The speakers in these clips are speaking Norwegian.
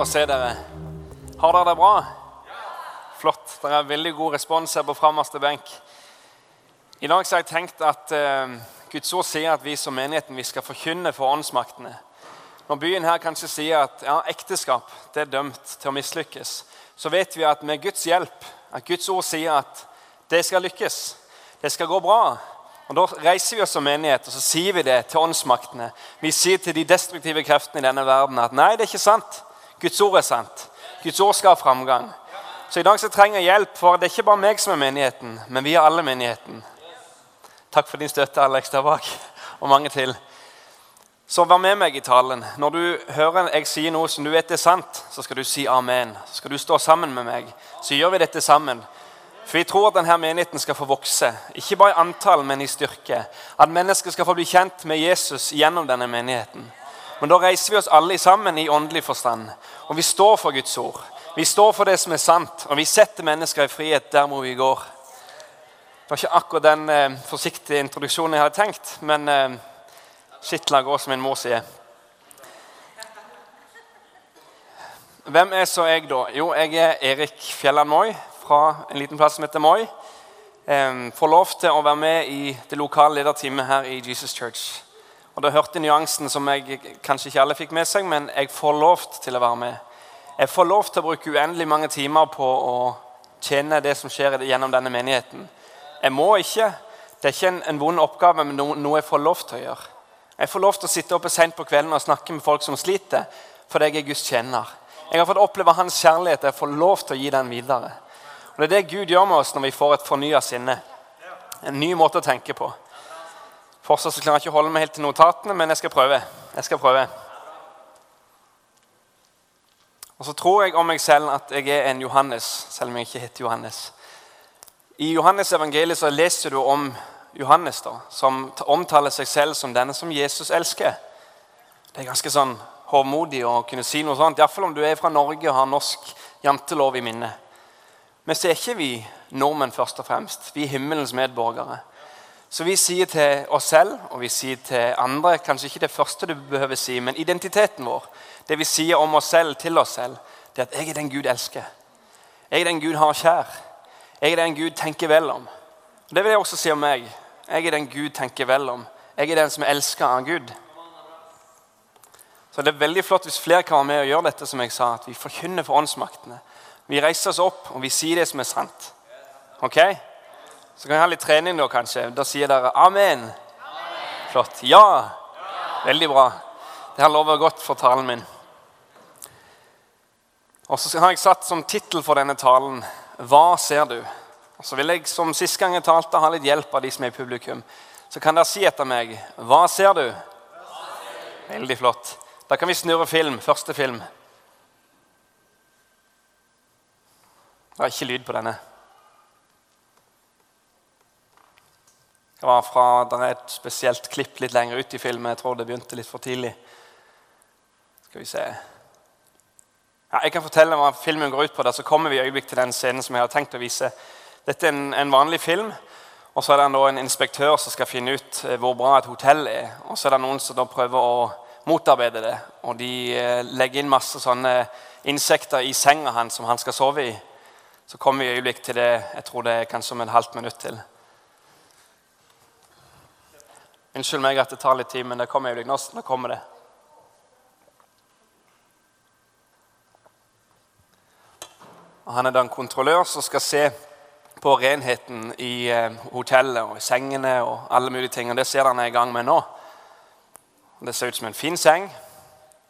å se dere. Har dere det bra? Ja. Flott. Det er veldig god respons her på framerste benk. I dag har jeg tenkt at eh, Guds ord sier at vi som menigheten vi skal forkynne for åndsmaktene. Når byen her kanskje sier at ja, ekteskap det er dømt til å mislykkes, så vet vi at med Guds hjelp, at Guds ord sier at det skal lykkes. Det skal gå bra. Og Da reiser vi oss som menighet og så sier vi det til åndsmaktene. Vi sier til de destruktive kreftene i denne verden at nei, det er ikke sant. Guds ord er sant. Guds ord skal ha framgang. Så i dag så trenger jeg hjelp, for det er ikke bare meg som er menigheten, men vi er alle menigheten. Takk for din støtte, Alex der bak, og mange til. Så vær med meg i talen. Når du hører jeg sier noe som du vet er sant, så skal du si amen. Så skal du stå sammen med meg. Så gjør vi dette sammen. For vi tror at denne menigheten skal få vokse, ikke bare i antall, men i styrke. At mennesker skal få bli kjent med Jesus gjennom denne menigheten. Men da reiser vi oss alle sammen i åndelig forstand. Og vi står for Guds ord. Vi står for det som er sant, og vi setter mennesker i frihet der hvor vi går. Det var ikke akkurat den eh, forsiktige introduksjonen jeg hadde tenkt, men eh, skitt la gå, som min mor sier. Hvem er så jeg, da? Jo, jeg er Erik Fjelland Moi fra en liten plass som heter Moi. Får lov til å være med i det lokale lederteamet her i Jesus Church. Og Da hørte nyansen som jeg kanskje ikke alle fikk med seg, men jeg får lov til å være med. Jeg får lov til å bruke uendelig mange timer på å tjene det som skjer gjennom denne menigheten. Jeg må ikke. Det er ikke en, en vond oppgave, men noe, noe jeg får lov til å gjøre. Jeg får lov til å sitte oppe sent på kvelden og snakke med folk som sliter, fordi jeg er Guds tjener. Jeg har fått oppleve hans kjærlighet. og Jeg får lov til å gi den videre. Og Det er det Gud gjør med oss når vi får et fornya sinne. En ny måte å tenke på. Fortsatt så klarer jeg ikke å holde meg helt til notatene, men jeg skal prøve. Jeg skal prøve. Og så tror jeg om meg selv at jeg er en Johannes, selv om jeg ikke heter Johannes. I Johannes evangeliet så leser du om Johannes, da, som omtaler seg selv som denne som Jesus elsker. Det er ganske sånn hårmodig å kunne si noe sånt, iallfall om du er fra Norge og har norsk jantelov i minnet. Men så er ikke vi nordmenn først og fremst. Vi er himmelens medborgere. Så vi sier til oss selv og vi sier til andre kanskje ikke det første du behøver si, men identiteten vår, det vi sier om oss selv til oss selv, det er at 'jeg er den Gud elsker'. Jeg er den Gud har kjær. Jeg er den Gud tenker vel om. Og det vil jeg også si om meg. Jeg er den Gud tenker vel om. Jeg er den som er elska av Gud. Så det er veldig flott hvis flere kan være med og gjøre dette, som jeg sa, at vi forkynner for åndsmaktene. Vi reiser oss opp og vi sier det som er sant. Ok? Så kan vi ha litt trening, da, kanskje. Da sier dere amen. amen. Flott. Ja. ja. Veldig bra. Det har lover godt for talen min. Og så har jeg satt som tittel for denne talen 'Hva ser du?' Og Så vil jeg som sist gang jeg talte, ha litt hjelp av de som er i publikum. Så kan dere si etter meg 'Hva ser du?' Veldig flott. Da kan vi snurre film. Første film. Det er ikke lyd på denne. Det var fra, der er et spesielt klipp litt lenger ut i filmen. Jeg tror det begynte litt for tidlig. Skal vi se ja, Jeg kan fortelle hva filmen går ut på. Der så kommer vi i øyeblikk til den scenen som jeg har tenkt å vise. Dette er en, en vanlig film. Og så er det en inspektør som skal finne ut eh, hvor bra et hotell er. Og så er det noen som da prøver å motarbeide det. Og de eh, legger inn masse sånne insekter i senga hans som han skal sove i. Så kommer vi i øyeblikk til det jeg tror det er kanskje om et halvt minutt til. Unnskyld meg at det tar litt tid, men det kommer øyeblikk. Nå kommer det. Og han er da en kontrollør som skal se på renheten i eh, hotellet og i sengene og alle mulige ting. Og det ser han er i gang med nå. Det ser ut som en fin seng,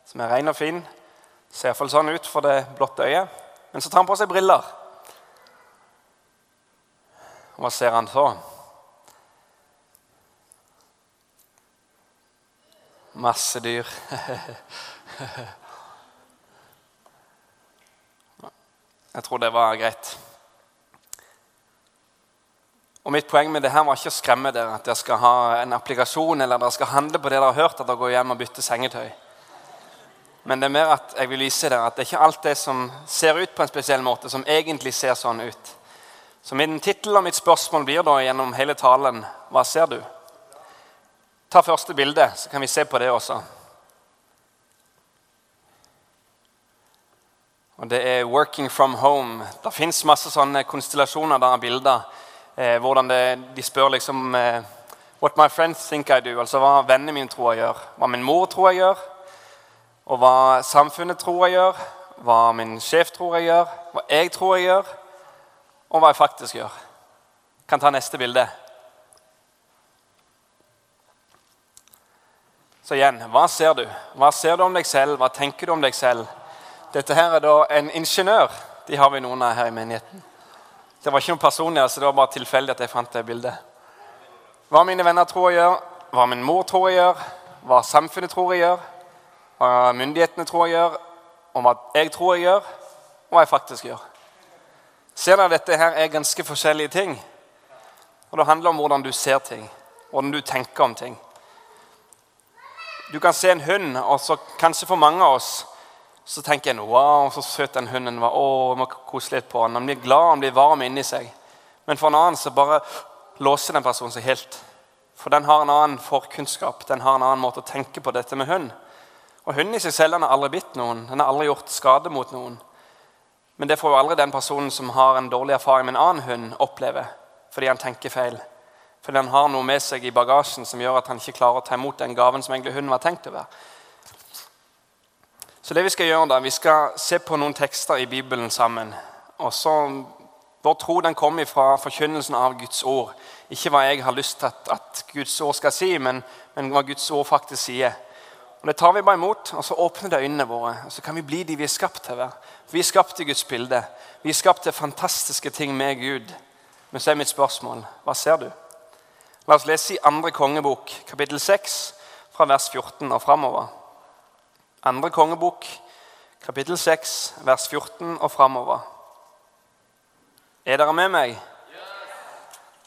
som er ren og fin. Ser iallfall sånn ut for det blotte øyet. Men så tar han på seg briller. Hva ser han så? Masse dyr. Jeg tror det var greit. Og Mitt poeng med det her var ikke å skremme dere at dere skal ha en applikasjon eller dere skal handle på det dere har hørt, at dere går hjem og bytter sengetøy. Men det er mer at jeg vil vise dere at det er ikke alt det som ser ut på en spesiell måte, som egentlig ser sånn ut. Så min tittel og mitt spørsmål blir da gjennom hele talen Hva ser du? Ta første bilde, så kan vi se på det også. Og det er 'Working from home'. Det fins masse sånne konstellasjoner der av bilder. Eh, hvordan det, De spør liksom eh, 'What my friends think I do'. Altså hva vennene mine tror jeg gjør. Hva min mor tror jeg gjør. Og hva samfunnet tror jeg gjør. Hva min sjef tror jeg gjør. Hva jeg tror jeg gjør. Og hva jeg faktisk gjør. Kan ta neste bilde. Så igjen, hva ser du? Hva ser du om deg selv? Hva tenker du om deg selv? Dette her er da en ingeniør. De har vi noen av her i menigheten. Det var ikke noe personlig, altså det var bare tilfeldig at jeg fant det bildet. Hva mine venner tror jeg gjør, hva min mor tror jeg gjør, hva samfunnet tror jeg gjør, hva myndighetene tror jeg gjør, og hva jeg tror jeg gjør, og hva jeg faktisk gjør. Ser dere dette her er ganske forskjellige ting? Og Det handler om hvordan du ser ting, hvordan du tenker om ting. Du kan se en hund, og så kanskje for mange av oss så tenker en wow, så søt den hunden var. Å, må kose litt på den. Han blir glad, han blir varm inni seg. Men for en annen så bare låser den personen seg helt. For den har en annen forkunnskap, den har en annen måte å tenke på dette med hund. Og Hunden i seg selv den har aldri bitt noen, den har aldri gjort skade mot noen. Men det får jo aldri den personen som har en dårlig erfaring med en annen hund, oppleve. Fordi han tenker feil. Fordi han har noe med seg i bagasjen som gjør at han ikke klarer å ta imot den gaven som egentlig hunden var tenkt å være. Så det Vi skal gjøre da, vi skal se på noen tekster i Bibelen sammen. Og så, Vår tro den kommer fra forkynnelsen av Guds ord. Ikke hva jeg har lyst til at, at Guds ord skal si, men, men, hva Guds ord faktisk sier. Og Det tar vi bare imot, og så åpner det øynene våre. og Så kan vi bli de vi er skapt til å være. Vi er skapt i Guds bilde. Vi er skapt til fantastiske ting med Gud. Men så er mitt spørsmål hva ser du? La oss lese i andre kongebok, kapittel 6, fra vers 14 og framover. Andre kongebok, kapittel 6, vers 14 og framover. Er dere med meg?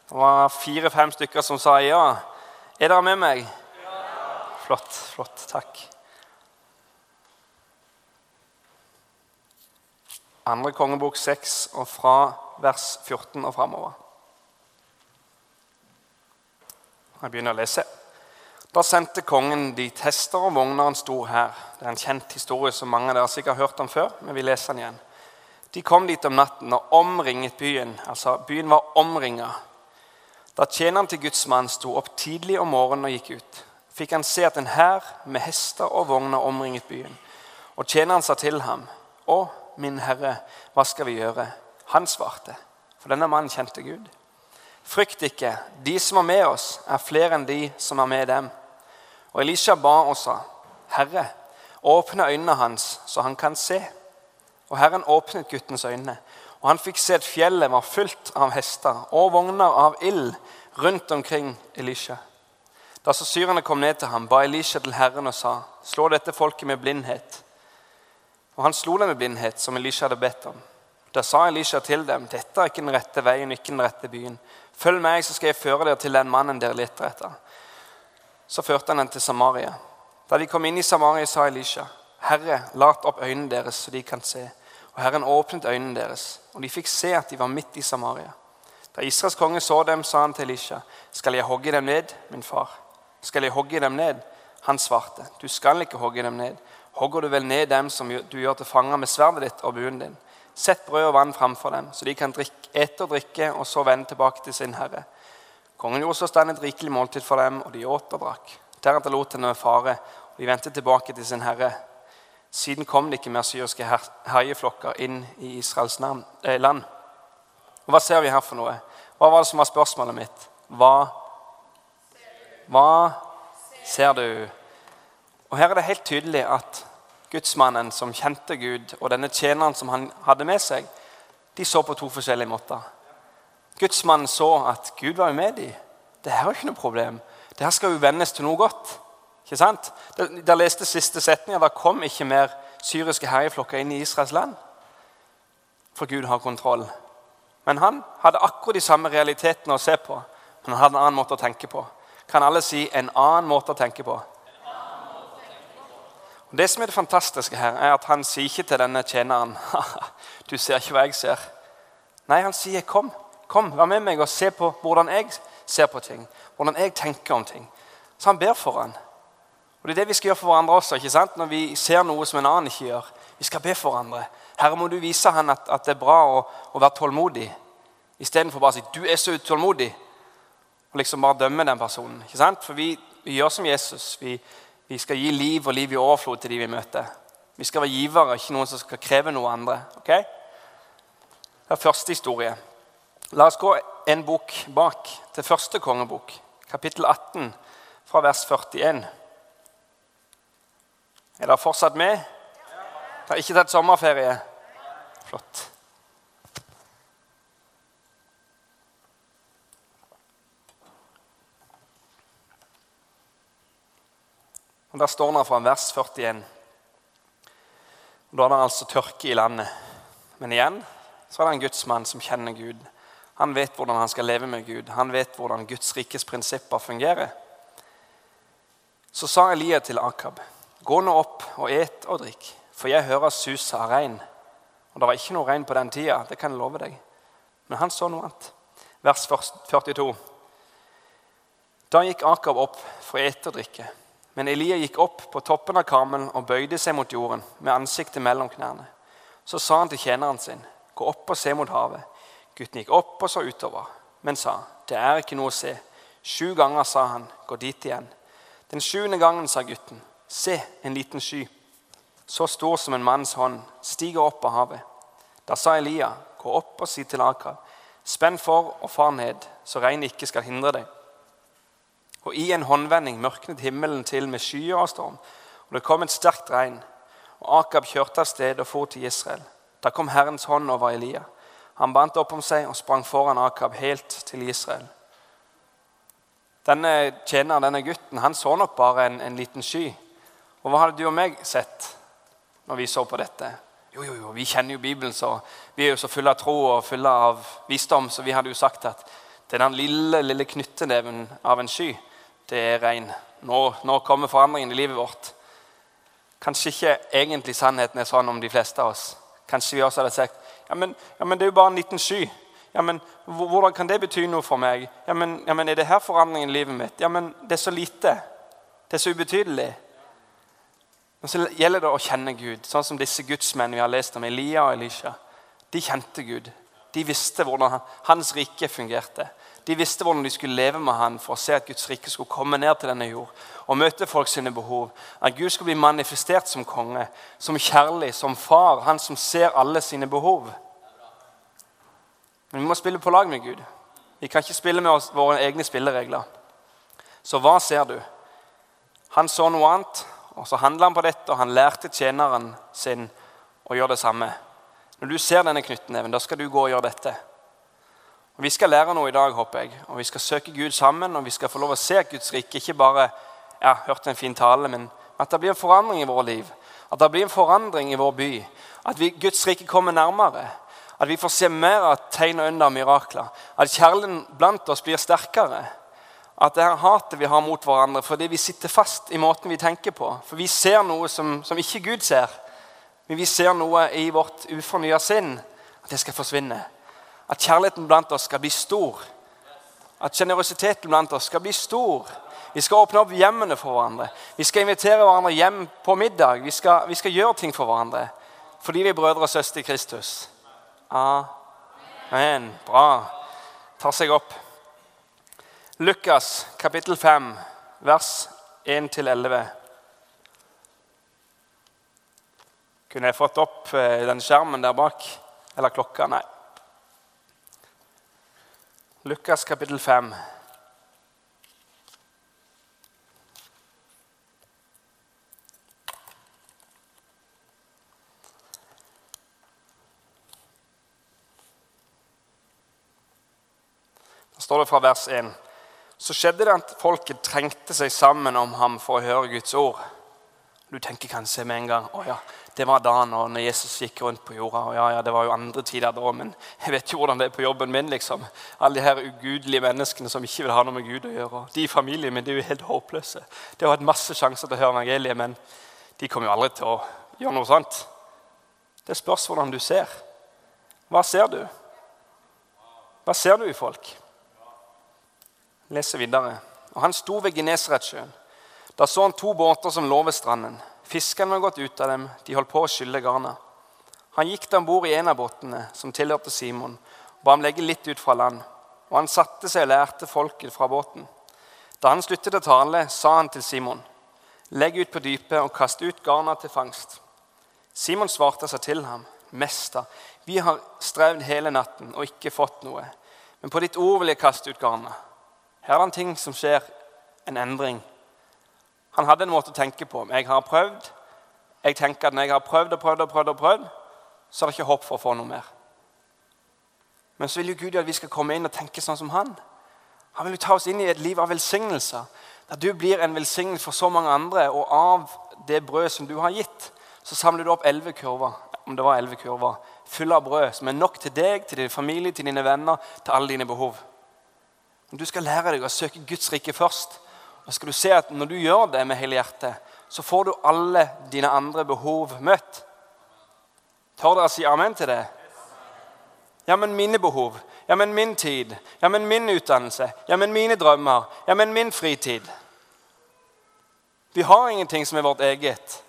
Det var fire-fem stykker som sa ja. Er dere med meg? Flott. Flott. Takk. Andre kongebok 6 og fra vers 14 og framover. Jeg begynner å lese. Da sendte kongen dit hester og vogner en stor hær. Det er en kjent historie som mange av dere sikkert har hørt om før. men vi leser den igjen. De kom dit om natten og omringet byen. Altså, Byen var omringa. Da tjeneren til Guds mann sto opp tidlig om morgenen og gikk ut, fikk han se at en hær med hester og vogner omringet byen. Og tjeneren sa til ham, 'Å, min herre, hva skal vi gjøre?' Han svarte, for denne mannen kjente Gud. Frykt ikke, de som er med oss, er flere enn de som er med dem. Og Elisha ba og sa, Herre, åpne øynene hans, så han kan se. Og Herren åpnet guttens øyne, og han fikk se at fjellet var fullt av hester og vogner av ild rundt omkring Elisha. Da så syrerne kom ned til ham, ba Elisha til Herren og sa, slå dette folket med blindhet. Og han slo dem med blindhet, som Elisha hadde bedt om. Da sa Elisha til dem, dette er ikke den rette veien ikke den rette byen. Følg meg, så skal jeg føre dere til den mannen dere leter etter. Så førte han den til Samaria. Da de kom inn i Samaria, sa Elisha, Herre, lat opp øynene deres, så de kan se. Og Herren åpnet øynene deres, og de fikk se at de var midt i Samaria. Da Israels konge så dem, sa han til Elisha, skal jeg hogge dem ned, min far? Skal jeg hogge dem ned? Han svarte, du skal ikke hogge dem ned. Hogger du vel ned dem som du gjør til fanger med sverdet ditt og buen din? Sett brød og vann framfor dem, så de kan drikke, ete og drikke, og så vende tilbake til sin herre. Kongen gjorde så stand et rikelig måltid for dem, og de åt og drakk. Deretter lot henne fare, og de vendte tilbake til sin herre. Siden kom det ikke mer syriske herjeflokker inn i Israels eh, land. Og Hva ser vi her for noe? Hva var det som var spørsmålet mitt? Hva, hva ser du? Og Her er det helt tydelig at gudsmannen som kjente Gud, og denne tjeneren som han hadde med seg, de så på to forskjellige måter. Gudsmannen så at Gud var med dem. Det her er jo ikke noe problem. Det her skal jo vendes til noe godt. Ikke sant? Der leste siste setning at det kom ikke mer syriske herjeflokker inn i Israels land. For Gud har kontroll. Men han hadde akkurat de samme realitetene å se på, men han hadde en annen måte å tenke på. Kan alle si en annen måte å tenke på? Det som er det fantastiske her, er at han sier ikke til denne tjeneren du ser ikke hva jeg ser. Nei, han sier kom, kom, vær med meg og se på hvordan jeg ser på ting. Hvordan jeg tenker om ting. Så han ber for han. Og Det er det vi skal gjøre for hverandre også. ikke sant? Når vi ser noe som en annen ikke gjør. Vi skal be for hverandre. Herre, må du vise han at, at det er bra å, å være tålmodig, istedenfor bare å si 'du er så utålmodig', og liksom bare dømme den personen. ikke sant? For vi, vi gjør som Jesus. Vi, vi, skal gi liv og liv i overflod til de vi møter. Vi skal være givere, ikke noen som skal kreve noe andre. ok? Det er første historie. La oss gå en bok bak, til første kongebok, kapittel 18, fra vers 41. Er dere fortsatt med? Har ikke tatt sommerferie? Flott. Og Der står det fra vers 41. Da er det altså tørke i landet. Men igjen så er det en gudsmann som kjenner Gud. Han vet hvordan han skal leve med Gud. Han vet hvordan Guds rikes prinsipper fungerer. Så sa Elia til Akab, gå nå opp og et og drikk, for jeg hører suset av regn. Og det var ikke noe regn på den tida, det kan jeg love deg. Men han så noe annet. Vers 42. Da gikk Akab opp for å ete og drikke. Men Elia gikk opp på toppen av Karmel og bøyde seg mot jorden med ansiktet mellom knærne. Så sa han til tjeneren sin, gå opp og se mot havet. Gutten gikk opp og så utover, men sa, det er ikke noe å se. Sju ganger sa han, gå dit igjen. Den sjuende gangen sa gutten, se, en liten sky, så stor som en manns hånd, stiger opp av havet. Da sa Elia, gå opp og si til Akab, spenn for og far ned, så regnet ikke skal hindre deg. Og i en håndvending mørknet himmelen til med skyer og storm, og det kom et sterkt regn. Og Akab kjørte av sted og for til Israel. Da kom Herrens hånd over Elia. Han bandt opp om seg og sprang foran Akab helt til Israel. Denne tjeneren, denne gutten, han så nok bare en, en liten sky. Og hva hadde du og meg sett når vi så på dette? Jo, jo, jo, Vi kjenner jo Bibelen, så vi er jo så fulle av tro og fulle av visdom, så vi hadde jo sagt at det er den lille, lille knytteneven av en sky det er regn. Nå, nå kommer forandringen i livet vårt. Kanskje ikke egentlig sannheten er sånn om de fleste av oss. Kanskje vi også hadde sagt ja, men, ja, men det er jo bare en liten sky. Ja, men Hvordan kan det bety noe for meg? Ja, men, ja, men Er det her forandringen i livet mitt? Ja, men Det er så lite. Det er så ubetydelig. Men så gjelder det å kjenne Gud, sånn som disse gudsmennene vi har lest om, Elia og Elisha. De kjente Gud. De visste hvordan hans rike fungerte. De visste hvordan de skulle leve med han for å se at Guds rike skulle komme ned til denne jord og møte folk sine behov. At Gud skulle bli manifestert som konge, som kjærlig, som far. Han som ser alle sine behov. Men vi må spille på lag med Gud. Vi kan ikke spille med oss våre egne spilleregler. Så hva ser du? Han så noe annet, og så handla han på dette, og han lærte tjeneren sin å gjøre det samme. Når du ser denne knyttneven, da skal du gå og gjøre dette. Og Vi skal lære noe i dag, håper jeg. Og Vi skal søke Gud sammen, og vi skal få lov å se Guds rike. Ikke bare ja, hørt en fin tale, men at det blir en forandring i våre liv. At det blir en forandring i vår by. At vi, Guds rike kommer nærmere. At vi får se mer av tegn og under mirakler. At kjærligheten blant oss blir sterkere. At det her hatet vi har mot hverandre fordi vi sitter fast i måten vi tenker på. For vi ser noe som, som ikke Gud ser. Men vi ser noe i vårt ufornya sinn. At det skal forsvinne. At kjærligheten blant oss skal bli stor. At sjenerøsiteten blant oss skal bli stor. Vi skal åpne opp hjemmene for hverandre. Vi skal invitere hverandre hjem på middag. Vi skal, vi skal gjøre ting for hverandre fordi vi er brødre og søstre i Kristus. Amen. Bra. Tar seg opp. Lukas kapittel 5, vers 1-11. Kunne jeg fått opp eh, den skjermen der bak? Eller klokka? Nei. Lukas kapittel 5. Da står det fra vers 1. Så skjedde det at folket trengte seg sammen om ham for å høre Guds ord. Du tenker kanskje med en gang å ja, det var da når Jesus gikk rundt på jorda. og ja, ja, Det var jo andre tider da, men jeg vet jo hvordan det er på jobben min. liksom. Alle de her ugudelige menneskene som ikke vil ha noe med Gud å gjøre. De i familien min de er jo helt håpløse. De har hatt masse sjanser til å høre evangeliet, men de kommer jo aldri til å gjøre noe sånt. Det spørs hvordan du ser. Hva ser du? Hva ser du i folk? Leser videre. Og Han sto ved Genesaretsjøen. Da så han to båter som lå ved stranden. Fiskerne hadde gått ut av dem. De holdt på å skylle garna. Han gikk da om bord i en av båtene som tilhørte Simon, og ba ham legge litt ut fra land. Og han satte seg og lærte folket fra båten. Da han sluttet å tale, sa han til Simon.: Legg ut på dypet og kast ut garna til fangst. Simon svarte seg til ham. Mester, vi har strevd hele natten og ikke fått noe. Men på ditt ord vil jeg kaste ut garnet. Her er det en ting som skjer, en endring. Han hadde en måte å tenke på. Jeg har prøvd. Jeg tenker at Når jeg har prøvd og prøvd, og prøvd, og prøvd, så er det ikke håp for å få noe mer. Men så vil jo Gud at vi skal komme inn og tenke sånn som han. Han vil jo ta oss inn i et liv av velsignelser. Der du blir en velsignelse for så mange andre, og av det brød som du har gitt, så samler du opp elleve kurver om det var elleve kurver, fulle av brød, som er nok til deg, til din familie, til dine venner, til alle dine behov. Men du skal lære deg å søke Guds rike først, og skal du se at når du gjør det med hele hjertet, så får du alle dine andre behov møtt. Tør dere å si amen til det? Ja, men mine behov. Ja, men min tid. Ja, men min utdannelse. Ja, men mine drømmer. Ja, men min fritid. Vi har ingenting som er vårt eget.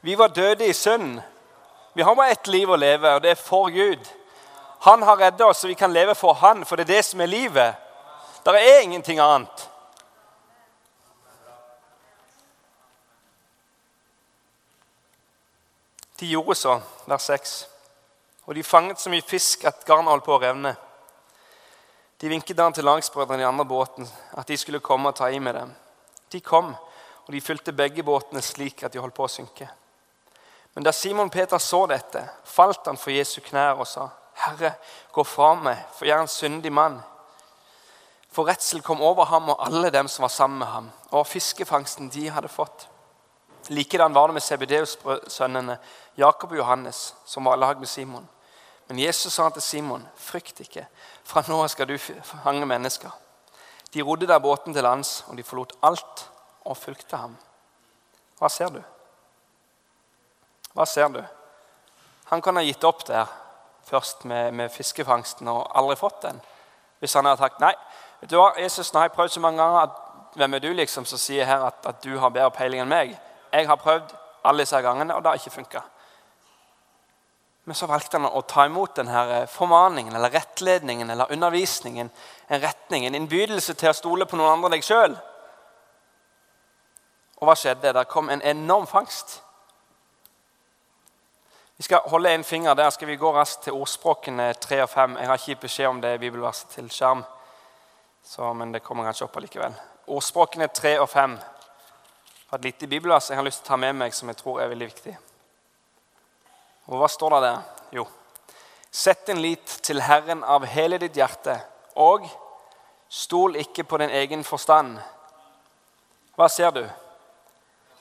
Vi var døde i synd. Vi har bare ett liv å leve, og det er for Gud. Han har redda oss, så vi kan leve for Han, for det er det som er livet. Det er ingenting annet. De gjorde så, vers 6. Og de fanget så mye fisk at garnet holdt på å revne. De vinket den til lagsbrødrene i andre båten at de skulle komme og ta i med dem. De kom, og de fylte begge båtene slik at de holdt på å synke. Men da Simon Peter så dette, falt han for Jesu knær og sa, 'Herre, gå fra meg, for jeg er en syndig mann.' For redsel kom over ham og alle dem som var sammen med ham, og fiskefangsten de hadde fått. Likedan var det med Sebedeus-sønnene Jakob og Johannes, som var i lag med Simon. Men Jesus sa til Simon, 'Frykt ikke, fra nå skal du fange mennesker.' De rodde der båten til lands, og de forlot alt og fulgte ham. Hva ser du? Hva ser du? Han kan ha gitt opp der først med, med fiskefangsten og aldri fått den. Hvis han hadde sagt nei, vet du hva, Jesus, nå har jeg prøvd så mange ganger at hvem er du liksom som sier her at, at du har bedre peiling enn meg? Jeg har prøvd alle disse gangene, og det har ikke funka. Men så valgte han å ta imot denne eh, formaningen eller rettledningen eller undervisningen. En retning, en innbydelse til å stole på noen andre enn deg sjøl. Og hva skjedde? Der kom en enorm fangst. Vi skal holde en finger der. Skal vi gå raskt til ordspråkene 3 og 5? Jeg har ikke beskjed om det bibelverset til skjerm, så, men det kommer kanskje opp allikevel. Ordspråkene 3 og 5 har et lite bibelvers jeg har lyst til å ta med meg, som jeg tror er veldig viktig. Og Hva står det der? Jo Sett din lit til Herren av hele ditt hjerte, og stol ikke på din egen forstand. Hva ser du?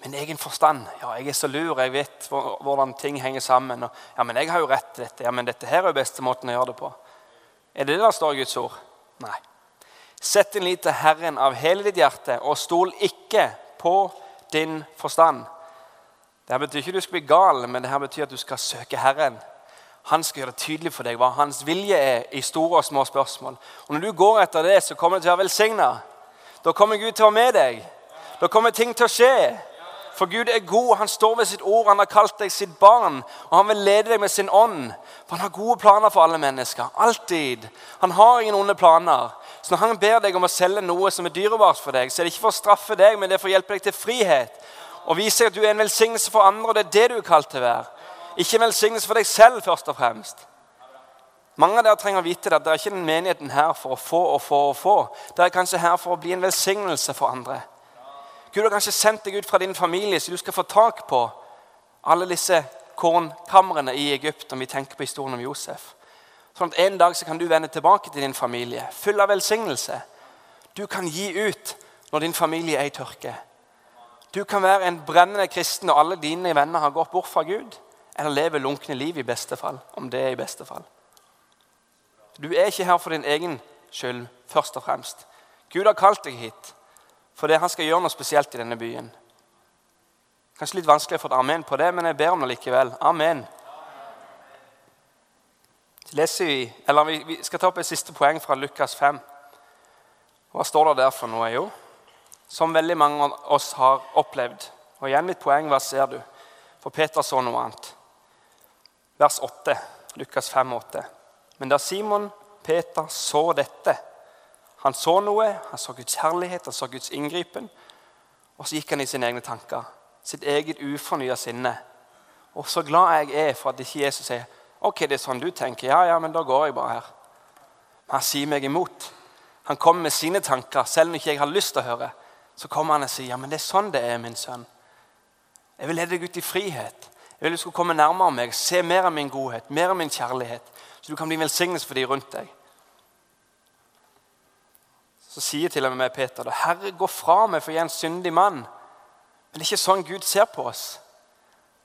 min egen forstand. Ja, jeg er så lur, jeg vet hvordan ting henger sammen. Ja, men jeg har jo rett til dette. Ja, men dette her er jo beste måten å gjøre det på. Er det det der står i Guds ord? Nei. Sett din lit til Herren av hele ditt hjerte, og stol ikke på din forstand. Det her betyr ikke at du skal bli gal, men det her betyr at du skal søke Herren. Han skal gjøre det tydelig for deg hva hans vilje er i store og små spørsmål. Og Når du går etter det, så kommer du til å være velsigna. Da kommer Gud til å være med deg. Da kommer ting til å skje. For Gud er god, han står ved sitt ord, han har kalt deg sitt barn. Og han vil lede deg med sin ånd. For han har gode planer for alle mennesker. Alltid. Han har ingen onde planer. Så når han ber deg om å selge noe som er dyrebart for deg, så er det ikke for å straffe deg, men det er for å hjelpe deg til frihet. Og vise at du er en velsignelse for andre, og det er det du er kalt til å være. Ikke en velsignelse for deg selv, først og fremst. Mange av dere trenger å vite det, at dere er ikke den menigheten her for å få og få og få. Dere er kanskje her for å bli en velsignelse for andre. Gud har kanskje sendt deg ut fra din familie, så du skal få tak på alle disse kornkamrene i Egypt, om vi tenker på historien om Josef. Sånn at En dag så kan du vende tilbake til din familie, full av velsignelse. Du kan gi ut når din familie er i tørke. Du kan være en brennende kristen når alle dine venner har gått bort fra Gud. Eller leve lunkne liv, i beste fall, om det er i beste fall. Du er ikke her for din egen skyld, først og fremst. Gud har kalt deg hit. For det han skal gjøre noe spesielt i denne byen. Kanskje litt vanskelig å få et amen på det, men jeg ber om det likevel. Amen. Vi, vi, vi skal ta opp et siste poeng fra Lukas 5. Hva står det der for noe? Jo, som veldig mange av oss har opplevd. Og igjen litt poeng. Hva ser du? For Peter så noe annet. vers 8, Lukas 5, 8. Men da Simon Peter så dette Han så noe, han så Guds herlighet, han så Guds inngripen. Og så gikk han i sine egne tanker, sitt eget ufornya sinne. Og så glad jeg er for at ikke Jesus sier ok, det er sånn du tenker. Ja, ja, men da går jeg bare her. Han sier meg imot. Han kommer med sine tanker, selv om ikke jeg har lyst til å høre. Så kommer han og sier ja, men det er sånn det er, min sønn. Jeg vil lede deg ut i frihet. Jeg vil du skal komme nærmere meg, se mer av min godhet, mer av min kjærlighet. Så du kan bli en velsignelse for de rundt deg. Så sier til og med Peter da, 'Herre, gå fra meg, for jeg er en syndig mann.' Men det er ikke sånn Gud ser på oss.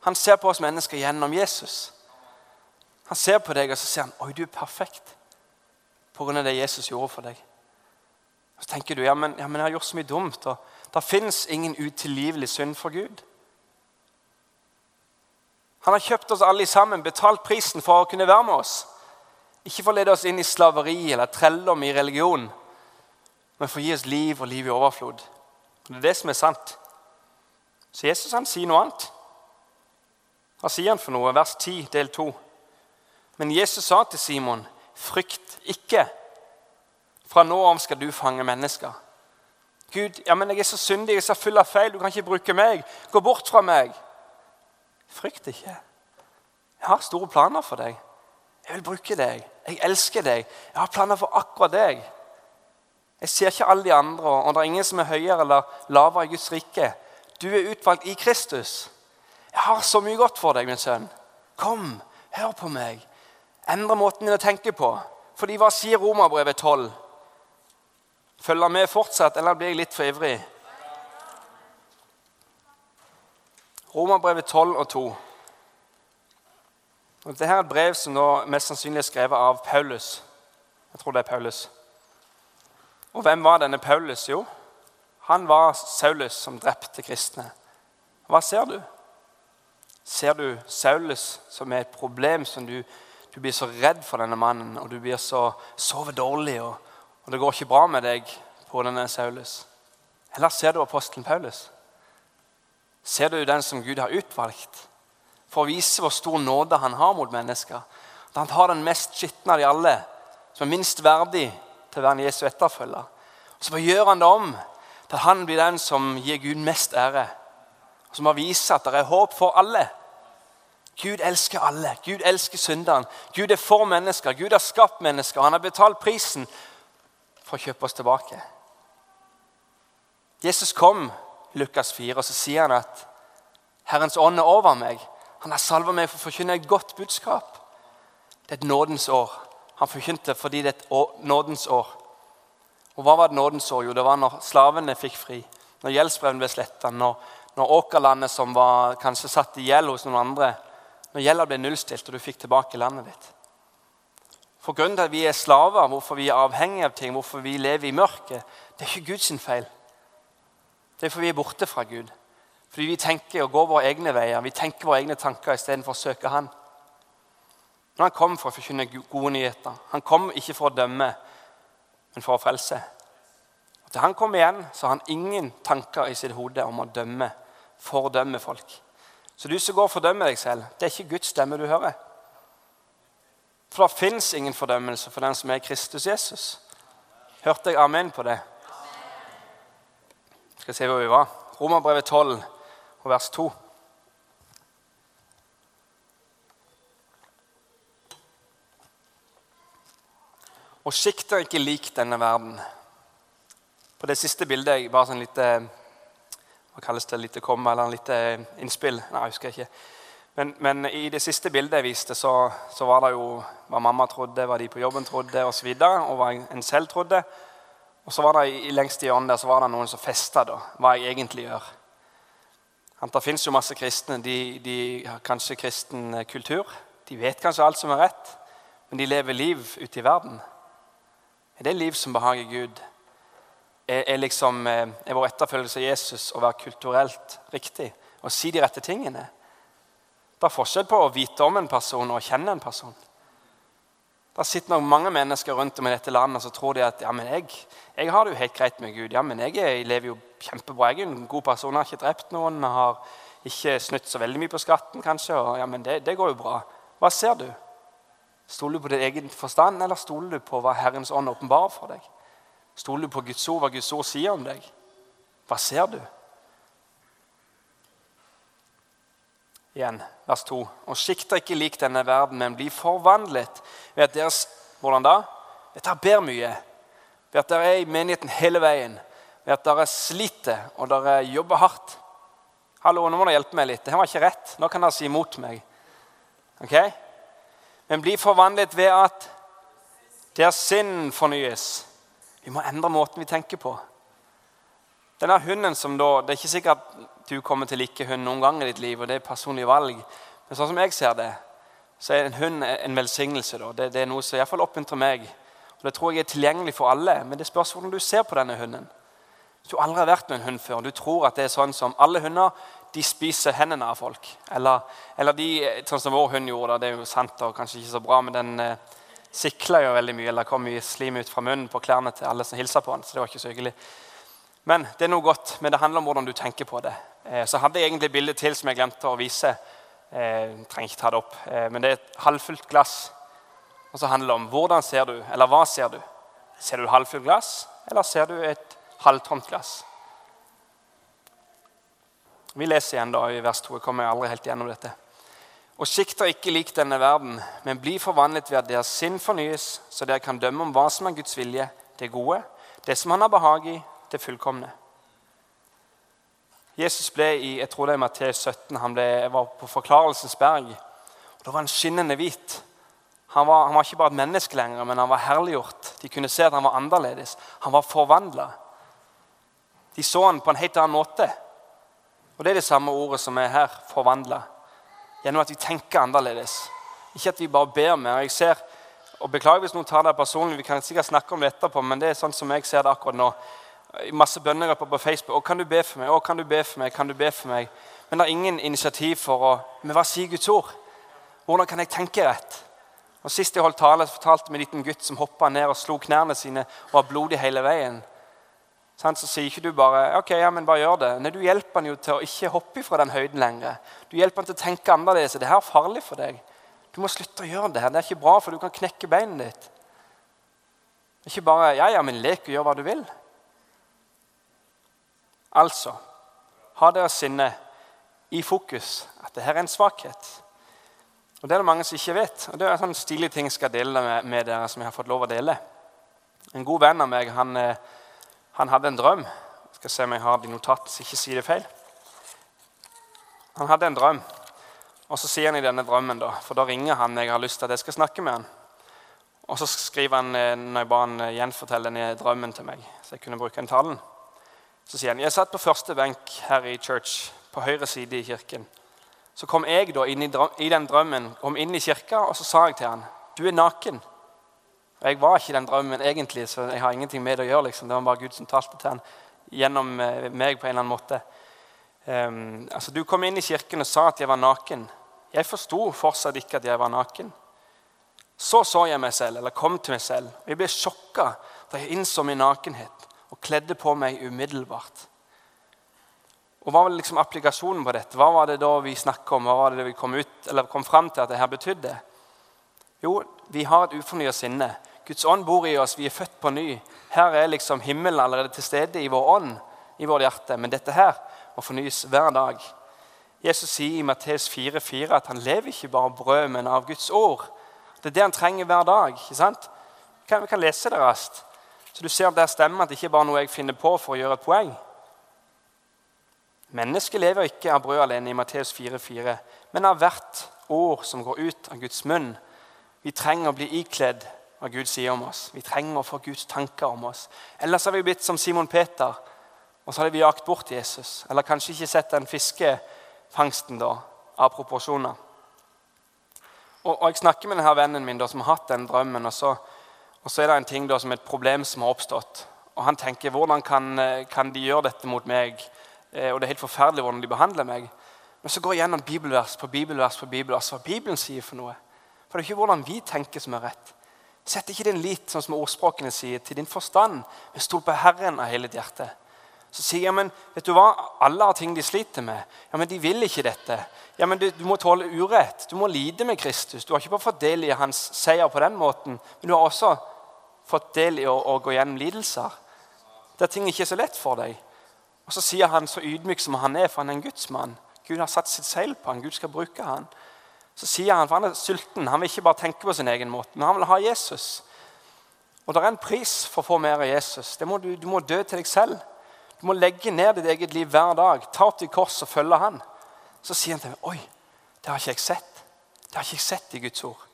Han ser på oss mennesker gjennom Jesus. Han ser på deg og så sier han, 'Oi, du er perfekt pga. det Jesus gjorde for deg.' Og Så tenker du ja men, ja, men jeg har gjort så mye dumt. og Det fins ingen utilgivelig synd for Gud. Han har kjøpt oss alle sammen, betalt prisen for å kunne være med oss. Ikke for å lede oss inn i slaveri eller trelldom i religion men for å gi oss liv og liv i overflod. Og Det er det som er sant. Så Jesus han sier noe annet. Hva sier han for noe? Vers 10, del 2. Men Jesus sa til Simon, 'Frykt ikke. Fra nå av skal du fange mennesker.' Gud, ja, men jeg er så syndig, jeg er så full av feil. Du kan ikke bruke meg. Gå bort fra meg. Frykt ikke. Jeg har store planer for deg. Jeg vil bruke deg. Jeg elsker deg. Jeg har planer for akkurat deg. Jeg ser ikke alle de andre, og det er ingen som er høyere eller lavere i Guds rike. Du er utvalgt i Kristus. Jeg har så mye godt for deg, min sønn. Kom, hør på meg. Endre måten din å tenke på. Fordi hva sier Romerbrevet 12? Følger med fortsatt, eller blir jeg litt for ivrig? Romerbrevet 12 og 2. Og Dette er et brev som nå mest sannsynlig er skrevet av Paulus. Jeg tror det er Paulus. Og hvem var denne Paulus? Jo, han var Saulus som drepte kristne. Hva ser du? Ser du Saulus som er et problem som du, du blir så redd for denne mannen, og du blir så sover dårlig, og, og det går ikke bra med deg på denne Saulus? Eller ser du apostelen Paulus? Ser du den som Gud har utvalgt for å vise hvor stor nåde han har mot mennesker? At han tar den mest skitne av de alle, som er minst verdig til å være en Jesu etterfølger. Og Så gjør han det om til at han blir den som gir Gud mest ære. Og Som har vist at det er håp for alle. Gud elsker alle. Gud elsker synderen. Gud er for mennesker. Gud har skapt mennesker. Han har betalt prisen for å kjøpe oss tilbake. Jesus kom Lukas 4, og så sier han at Herrens ånd er over meg. Han har salva meg for å forkynne et godt budskap. Det er et nådens år han forkynte fordi det er et nådens år. Og Hva var et nådens år? Jo, det var når slavene fikk fri, når gjeldsbrevene ble sletta, når, når, åkerlandet som var kanskje satt i gjeld hos noen andre, når gjelda ble nullstilt og du fikk tilbake landet ditt. For Grunnen til at vi er slaver, hvorfor vi er avhengige av ting, hvorfor vi lever i mørket, det er ikke Guds feil. Det er fordi vi er borte fra Gud. Fordi vi tenker og går våre egne veier. Vi tenker våre egne tanker istedenfor å søke Han. Men han kom for å forkynne gode nyheter. Han kom ikke for å dømme, men for å frelse. Og til han kom igjen, så har han ingen tanker i sitt hode om å dømme, fordømme folk. Så du som går og fordømmer deg selv, det er ikke Guds stemme du hører. For det fins ingen fordømmelse for den som er Kristus Jesus. Hørte jeg amen på det? Skal se hvor vi var. Romerbrevet 12 og vers 2. Og sikt er ikke lik denne verden. På det siste bildet bare sånn lite hva kalles det, lite komma eller en lite innspill. Nei, jeg husker ikke. Men, men, i det siste bildet jeg viste, så, så, var det jo hva mamma trodde, hva de på jobben trodde og, så og hva en selv trodde. Og så var det i, lengst i ånden der så var det noen som festa hva jeg egentlig gjør. Det fins jo masse kristne. De, de, har kanskje kristen kultur. De vet kanskje alt som er rett, men de lever liv ute i verden. Er det liv som behager Gud? Er, er, liksom, eh, er vår etterfølgelse av Jesus å være kulturelt riktig? og si de rette tingene? Det er forskjell på å vite om en person og å kjenne en person. Det sitter nok mange mennesker rundt om i dette landet så tror de at ja, men jeg, jeg har det jo helt greit med Gud. Ja, men jeg, jeg lever jo kjempebra. Jeg er en god person. Jeg har ikke drept noen. Jeg har ikke snytt så veldig mye på skatten, kanskje. Og, ja, men det, det går jo bra. Hva ser du? Stoler du på din egen forstand, eller stoler du på hva Herrens ånd åpenbarer for deg? Stoler du på Guds ord, hva Guds ord sier om deg? Hva ser du? Igjen, vers 2. Og sikter ikke lik denne verden, men blir forvandlet ved at deres Hvordan da? Dette ber mye. Ved at dere er i menigheten hele veien. Ved at dere sliter og dere jobber hardt. Hallo, nå må dere hjelpe meg litt. Dette var ikke rett. Nå kan dere si imot meg. Ok? Men blir forvandlet ved at deres sinn fornyes. Vi må endre måten vi tenker på. Denne hunden som da, Det er ikke sikkert at du kommer til å like hund noen gang i ditt liv, og det er personlig valg. Men sånn som jeg ser det, så er en hund en velsignelse. Da. Det, det er noe som iallfall oppmuntrer meg. Og Det tror jeg er tilgjengelig for alle, men det spørs hvordan du ser på denne hunden. Hvis du aldri har vært med en hund før, og du tror at det er sånn som alle hunder de spiser hendene av folk. Eller, eller de, sånn som vår hund gjorde. Det er jo sant og kanskje ikke så bra, men den eh, sikla jo veldig mye. Eller kom mye slim ut fra munnen på klærne til alle som hilsa på han, så det var ikke så hyggelig. Men det er noe godt, men det handler om hvordan du tenker på det. Eh, så hadde jeg egentlig bildet til som jeg glemte å vise. Eh, trenger ikke ta det opp. Eh, men det er et halvfullt glass. Og så handler det om hvordan ser du, eller hva ser du. Ser du halvfullt glass, eller ser du et halvtomt glass? Vi leser igjen da i vers 2. Jeg kommer aldri helt gjennom dette. Og sikter ikke lik denne verden, men bli forvandlet ved at deres sinn fornyes, så dere kan dømme om hva som er Guds vilje, det gode, det som han har behag i, det fullkomne. Jesus ble i jeg tror det er Matteus 17, han ble, var på Forklarelsens berg. og Da var han skinnende hvit. Han var, han var, ikke bare et menneske lenger, men han var herliggjort. De kunne se at han var annerledes. Han var forvandla. De så han på en helt annen måte. Og Det er det samme ordet som er her forvandla. Gjennom at vi tenker annerledes. Ikke at vi bare ber mer. Jeg ser, og Beklager hvis noen tar det personlig, vi kan sikkert snakke om det etterpå, men det er sånn som jeg ser det akkurat nå masse bønnegrupper på Facebook. Å, kan du be for meg? Å, kan du be for meg? Kan du be for meg? Men det er ingen initiativ for å Men hva sier Guds ord? Hvordan kan jeg tenke rett? Og Sist jeg holdt tale, fortalte vi en liten gutt som hoppa ned og slo knærne sine og var blodig hele veien. Så sier ikke du bare ok, ja, men bare gjør det. Nei, Du hjelper han jo til å ikke hoppe fra den høyden lenger. Du hjelper han til å tenke annerledes. Det her er farlig for deg. Du må slutte å gjøre det. her. Det er ikke bra, for du kan knekke beinet ditt. Ikke bare ja, ja, men lek og gjør hva du vil. Altså ha deres sinne i fokus at det her er en svakhet. Og Det er det mange som ikke vet. og Det er en sånn stilig ting jeg skal dele med, med, dere. som jeg har fått lov å dele. En god venn av meg han, eh, han hadde en drøm. Jeg skal se om jeg har de notat, så ikke si det feil. Han hadde en drøm, og så sier han i denne drømmen da, For da ringer han jeg har lyst til at jeg skal snakke med han. Og så skriver han eh, når jeg ba han eh, gjenfortelle denne drømmen til meg, så jeg kunne bruke den talen. Så sier han jeg satt på første benk her i church, på høyre side i kirken. Så kom jeg da inn i, i, den drømmen, kom inn i kirka, og så sa jeg til han, du er naken. Og Jeg var ikke i den drømmen egentlig, så jeg har ingenting med det å gjøre. liksom. Det var bare Gud som talte til han gjennom eh, meg på en eller annen måte. Um, altså, Du kom inn i kirken og sa at jeg var naken. Jeg forsto fortsatt ikke at jeg var naken. Så så jeg meg selv, eller kom til meg selv, og jeg ble sjokka da jeg innså min nakenhet og kledde på meg umiddelbart. Og Hva var liksom applikasjonen på dette? Hva var det da vi snakket om? Hva var det vi kom, ut, eller kom fram til at dette betydde? Jo, vi har et ufornya sinne. Guds ånd bor i oss. Vi er født på ny. Her er liksom himmelen allerede til stede i vår ånd, i vårt hjerte. Men dette her må fornyes hver dag. Jesus sier i Matteus 4,4 at han lever ikke bare av brød, men av Guds ord. Det er det han trenger hver dag. ikke sant? Vi kan lese det raskt. Så du ser at det stemmer at det ikke er bare noe jeg finner på for å gjøre et poeng. Mennesket lever ikke av brød alene i Matteus 4,4, men av hvert ord som går ut av Guds munn. Vi trenger å bli ikledd hva Gud sier om oss. Vi trenger å få Guds tanker om oss. Ellers har vi blitt som Simon Peter, og så hadde vi jagt bort Jesus. Eller kanskje ikke sett den fiskefangsten da, av proporsjoner. Og, og Jeg snakker med denne vennen min da, som har hatt den drømmen. og så og så er det en ting da, som et problem som har oppstått. Og Han tenker hvordan kan, eh, kan de gjøre dette mot meg? Eh, og det er helt forferdelig hvordan de behandler meg. Men så går jeg gjennom bibelvers på bibelvers på bibelvers hva Bibelen sier for noe. For det er ikke hvordan vi tenker som er rett. Sett ikke din lit sånn som ordspråkene sier, til din forstand, men stol på Herren av hele ditt hjerte. Så sier jeg, men vet du hva? Alle har ting de sliter med. Ja, Men de vil ikke dette. Ja, men du, du må tåle urett. Du må lide med Kristus. Du har ikke bare fått del i hans seier på den måten, men du har også fått del i å, å gå gjennom lidelser. Der ting ikke er så lett for deg. Og Så sier han så ydmyk som han er, for han er en gudsmann. Gud har satt sitt seil på han, Gud skal bruke han. Så sier han, for han er sulten, han vil ikke bare tenke på sin egen måte, men han vil ha Jesus. Og det er en pris for å få mer av Jesus. Må du, du, må dø til deg selv. Du må legge ned ditt eget liv hver dag. Ta opp ditt kors og følge han. Så sier han til meg, 'Oi, det har ikke jeg sett.' Det har ikke jeg sett i Guds ord.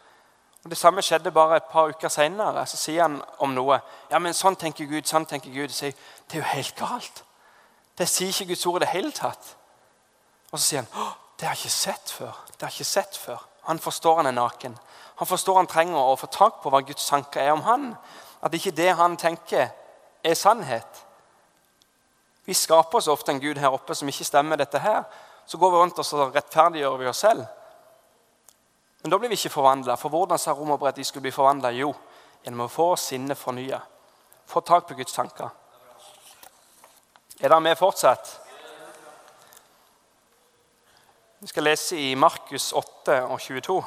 Og Det samme skjedde bare et par uker senere. Så sier han om noe. Ja, men sånn tenker Gud, sånn tenker Gud. Så sier det er jo helt galt. Det sier ikke Guds ord i det hele tatt. Og så sier han, det har jeg ikke sett før. Det har jeg ikke sett før. Han forstår han er naken. Han forstår han trenger å få tak på hva Guds tanker er om han. At ikke det han tenker, er sannhet. Vi skaper oss ofte en Gud her oppe som ikke stemmer dette her. Så går vi rundt og rettferdiggjør vi oss selv. Men da blir vi ikke forvandla. For hvordan sa romerbrevet at de skulle bli forvandla? Jo, gjennom å få sinnet fornya. Få tak på Guds tanker. Er dere med fortsatt? Vi skal lese i Markus 8 og 22.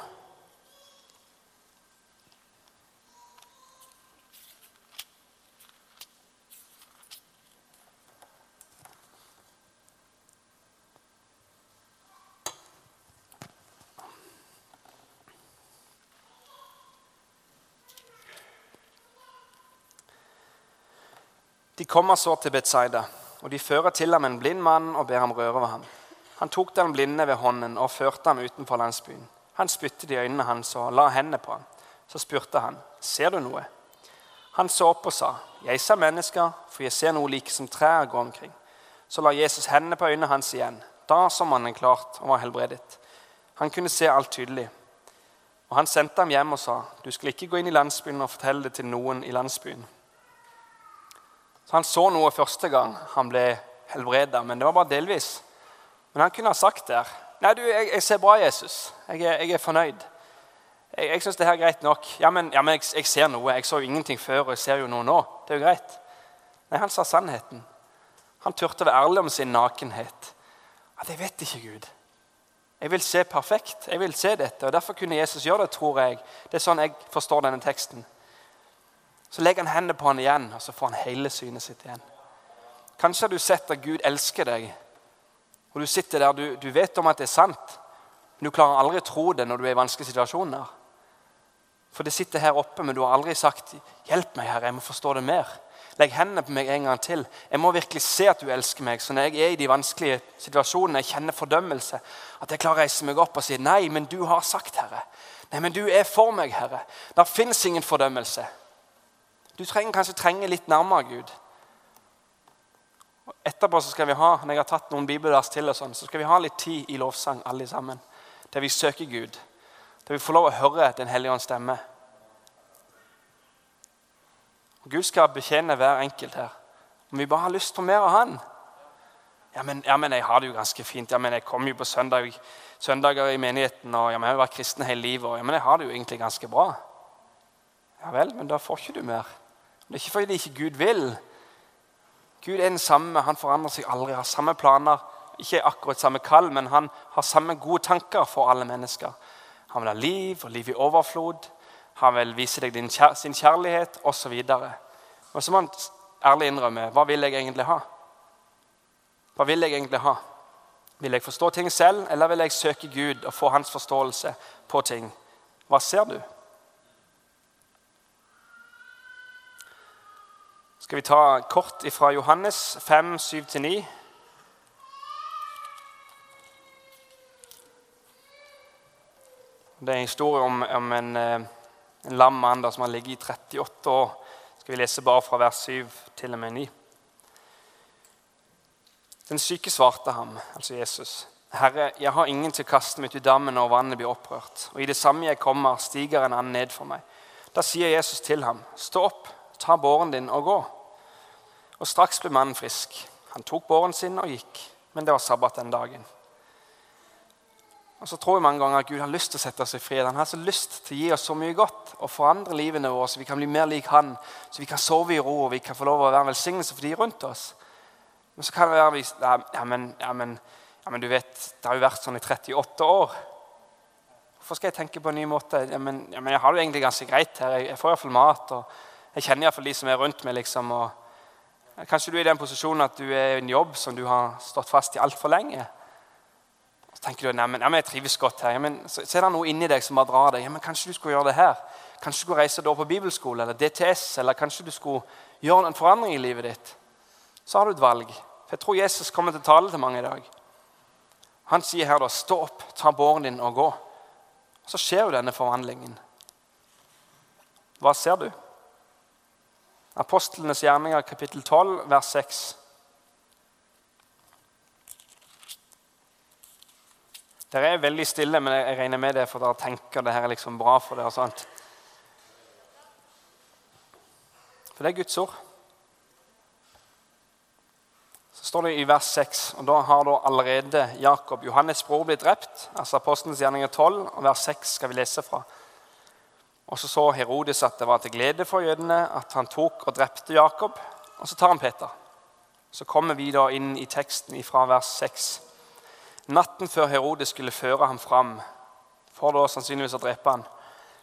De kommer så til Betzaida, og de fører til ham en blind mann og ber ham røre ved ham. Han tok den blinde ved hånden og førte ham utenfor landsbyen. Han spyttet i øynene hans og la hendene på ham. Så spurte han, 'Ser du noe?' Han så opp og sa, 'Jeg ser mennesker, for jeg ser noe like som trær går omkring.' Så la Jesus hendene på øynene hans igjen. Da så mannen klart og var helbredet. Han kunne se alt tydelig. Og Han sendte ham hjem og sa, 'Du skal ikke gå inn i landsbyen og fortelle det til noen i landsbyen.' Så Han så noe første gang han ble helbreda, men det var bare delvis. Men han kunne ha sagt der Nei, du, jeg, jeg ser bra, Jesus. Jeg er, jeg er fornøyd. Jeg, jeg syns det her er greit nok. Ja, men, ja, men jeg, jeg, ser noe. Jeg så jo ingenting før, og jeg ser jo noe nå. Det er jo greit. Nei, han sa sannheten. Han turte å være ærlig om sin nakenhet. At jeg vet ikke, Gud. Jeg vil se perfekt. Jeg vil se dette. og Derfor kunne Jesus gjøre det, tror jeg. Det er sånn jeg forstår denne teksten. Så legger han hendene på han igjen, og så får han hele synet sitt igjen. Kanskje har du sett at Gud elsker deg, og du sitter der, du, du vet om at det er sant, men du klarer aldri å tro det når du er i vanskelige situasjoner. For det sitter her oppe, men du har aldri sagt 'Hjelp meg, Herre, jeg må forstå det mer'. Legg hendene på meg en gang til. Jeg må virkelig se at du elsker meg. Så når jeg er i de vanskelige situasjonene, jeg kjenner fordømmelse, at jeg klarer å reise meg opp og si 'Nei, men du har sagt, Herre'. Nei, men du er for meg, Herre. Der fins ingen fordømmelse. Du trenger kanskje trenge litt nærmere Gud. Etterpå så skal vi ha når jeg har tatt noen bibelvers til, og sånn, så skal vi ha litt tid i lovsang alle sammen. Der vi søker Gud. Der vi får lov å høre Den hellige ånds stemme. Og Gud skal betjene hver enkelt her. Om vi bare har lyst på mer av Han. Ja men, ja, men jeg har det jo ganske fint. Ja, men Jeg kommer jo på søndag, søndager i menigheten, og ja, men jeg har vært kristen hele livet. Og ja, men jeg har det jo egentlig ganske bra. Ja vel, men da får ikke du mer. Det er ikke fordi ikke Gud vil. Gud er den samme. Han forandrer seg aldri. Har samme planer. Ikke akkurat samme kall, men han har samme gode tanker for alle mennesker. Han vil ha liv og liv i overflod. Han vil vise deg kjær sin kjærlighet osv. Og så må han ærlig innrømme hva vil jeg egentlig ha. Hva vil jeg egentlig ha? Vil jeg forstå ting selv, eller vil jeg søke Gud og få hans forståelse på ting? Hva ser du? Skal vi ta kort fra Johannes 5, 7-9. Det er en historie om, om en, eh, en lam mann som har ligget i 38 år. Skal vi lese bare fra vers 7 til og med 9. Den syke svarte ham, altså Jesus. Herre, jeg har ingen til å kaste meg ut i dammen når vannet blir opprørt. Og i det samme jeg kommer, stiger en annen ned for meg. Da sier Jesus til ham, stå opp, ta båren din og gå. Og straks ble mannen frisk. Han tok båren sin og gikk, men det var sabbat den dagen. Og så tror jeg mange ganger at Gud har lyst til å sette oss i fred. Han har så lyst til å gi oss så mye godt og forandre livene våre, så vi kan bli mer lik Han, så vi kan sove i ro og vi kan få lov å være en velsignelse for de rundt oss. Men så kan det være ja, men, ja, men, ja, men du vet, det har jo vært sånn i 38 år. Hvorfor skal jeg tenke på en ny måte? Ja, men, ja, men jeg har det jo egentlig ganske greit her. Jeg, jeg får iallfall mat. og Jeg kjenner iallfall de som er rundt meg. liksom, og Kanskje du er i den posisjonen at du er i en jobb som du har stått fast i altfor lenge. Så tenker du, nei, jeg trives godt her. Ja, men, så, så, er det noe inni deg som bare drar deg. Ja, men Kanskje du skulle gjøre det her? Kanskje du skulle reise da på bibelskole eller DTS? Eller kanskje du skulle gjøre en forandring i livet ditt? Så har du et valg. For Jeg tror Jesus kommer til å tale til mange i dag. Han sier her da, 'Stå opp, ta båren din og gå'. Så skjer jo denne forvandlingen. Hva ser du? Apostlenes gjerninger, kapittel 12, vers 6. Dere er veldig stille, men jeg regner med det for dere tenker det her er liksom bra for dere. sant? For det er Guds ord. Så står det i vers 6, og da har da allerede Jakob, Johannes' bror, blitt drept. altså Apostelens gjerninger 12, og vers 6 skal vi lese fra. Og Så så Herodes at det var til glede for jødene at han tok og drepte Jakob. Og så tar han Peter. Så kommer vi da inn i teksten fra vers 6. Natten før Herodes skulle føre ham fram for da sannsynligvis å drepe ham,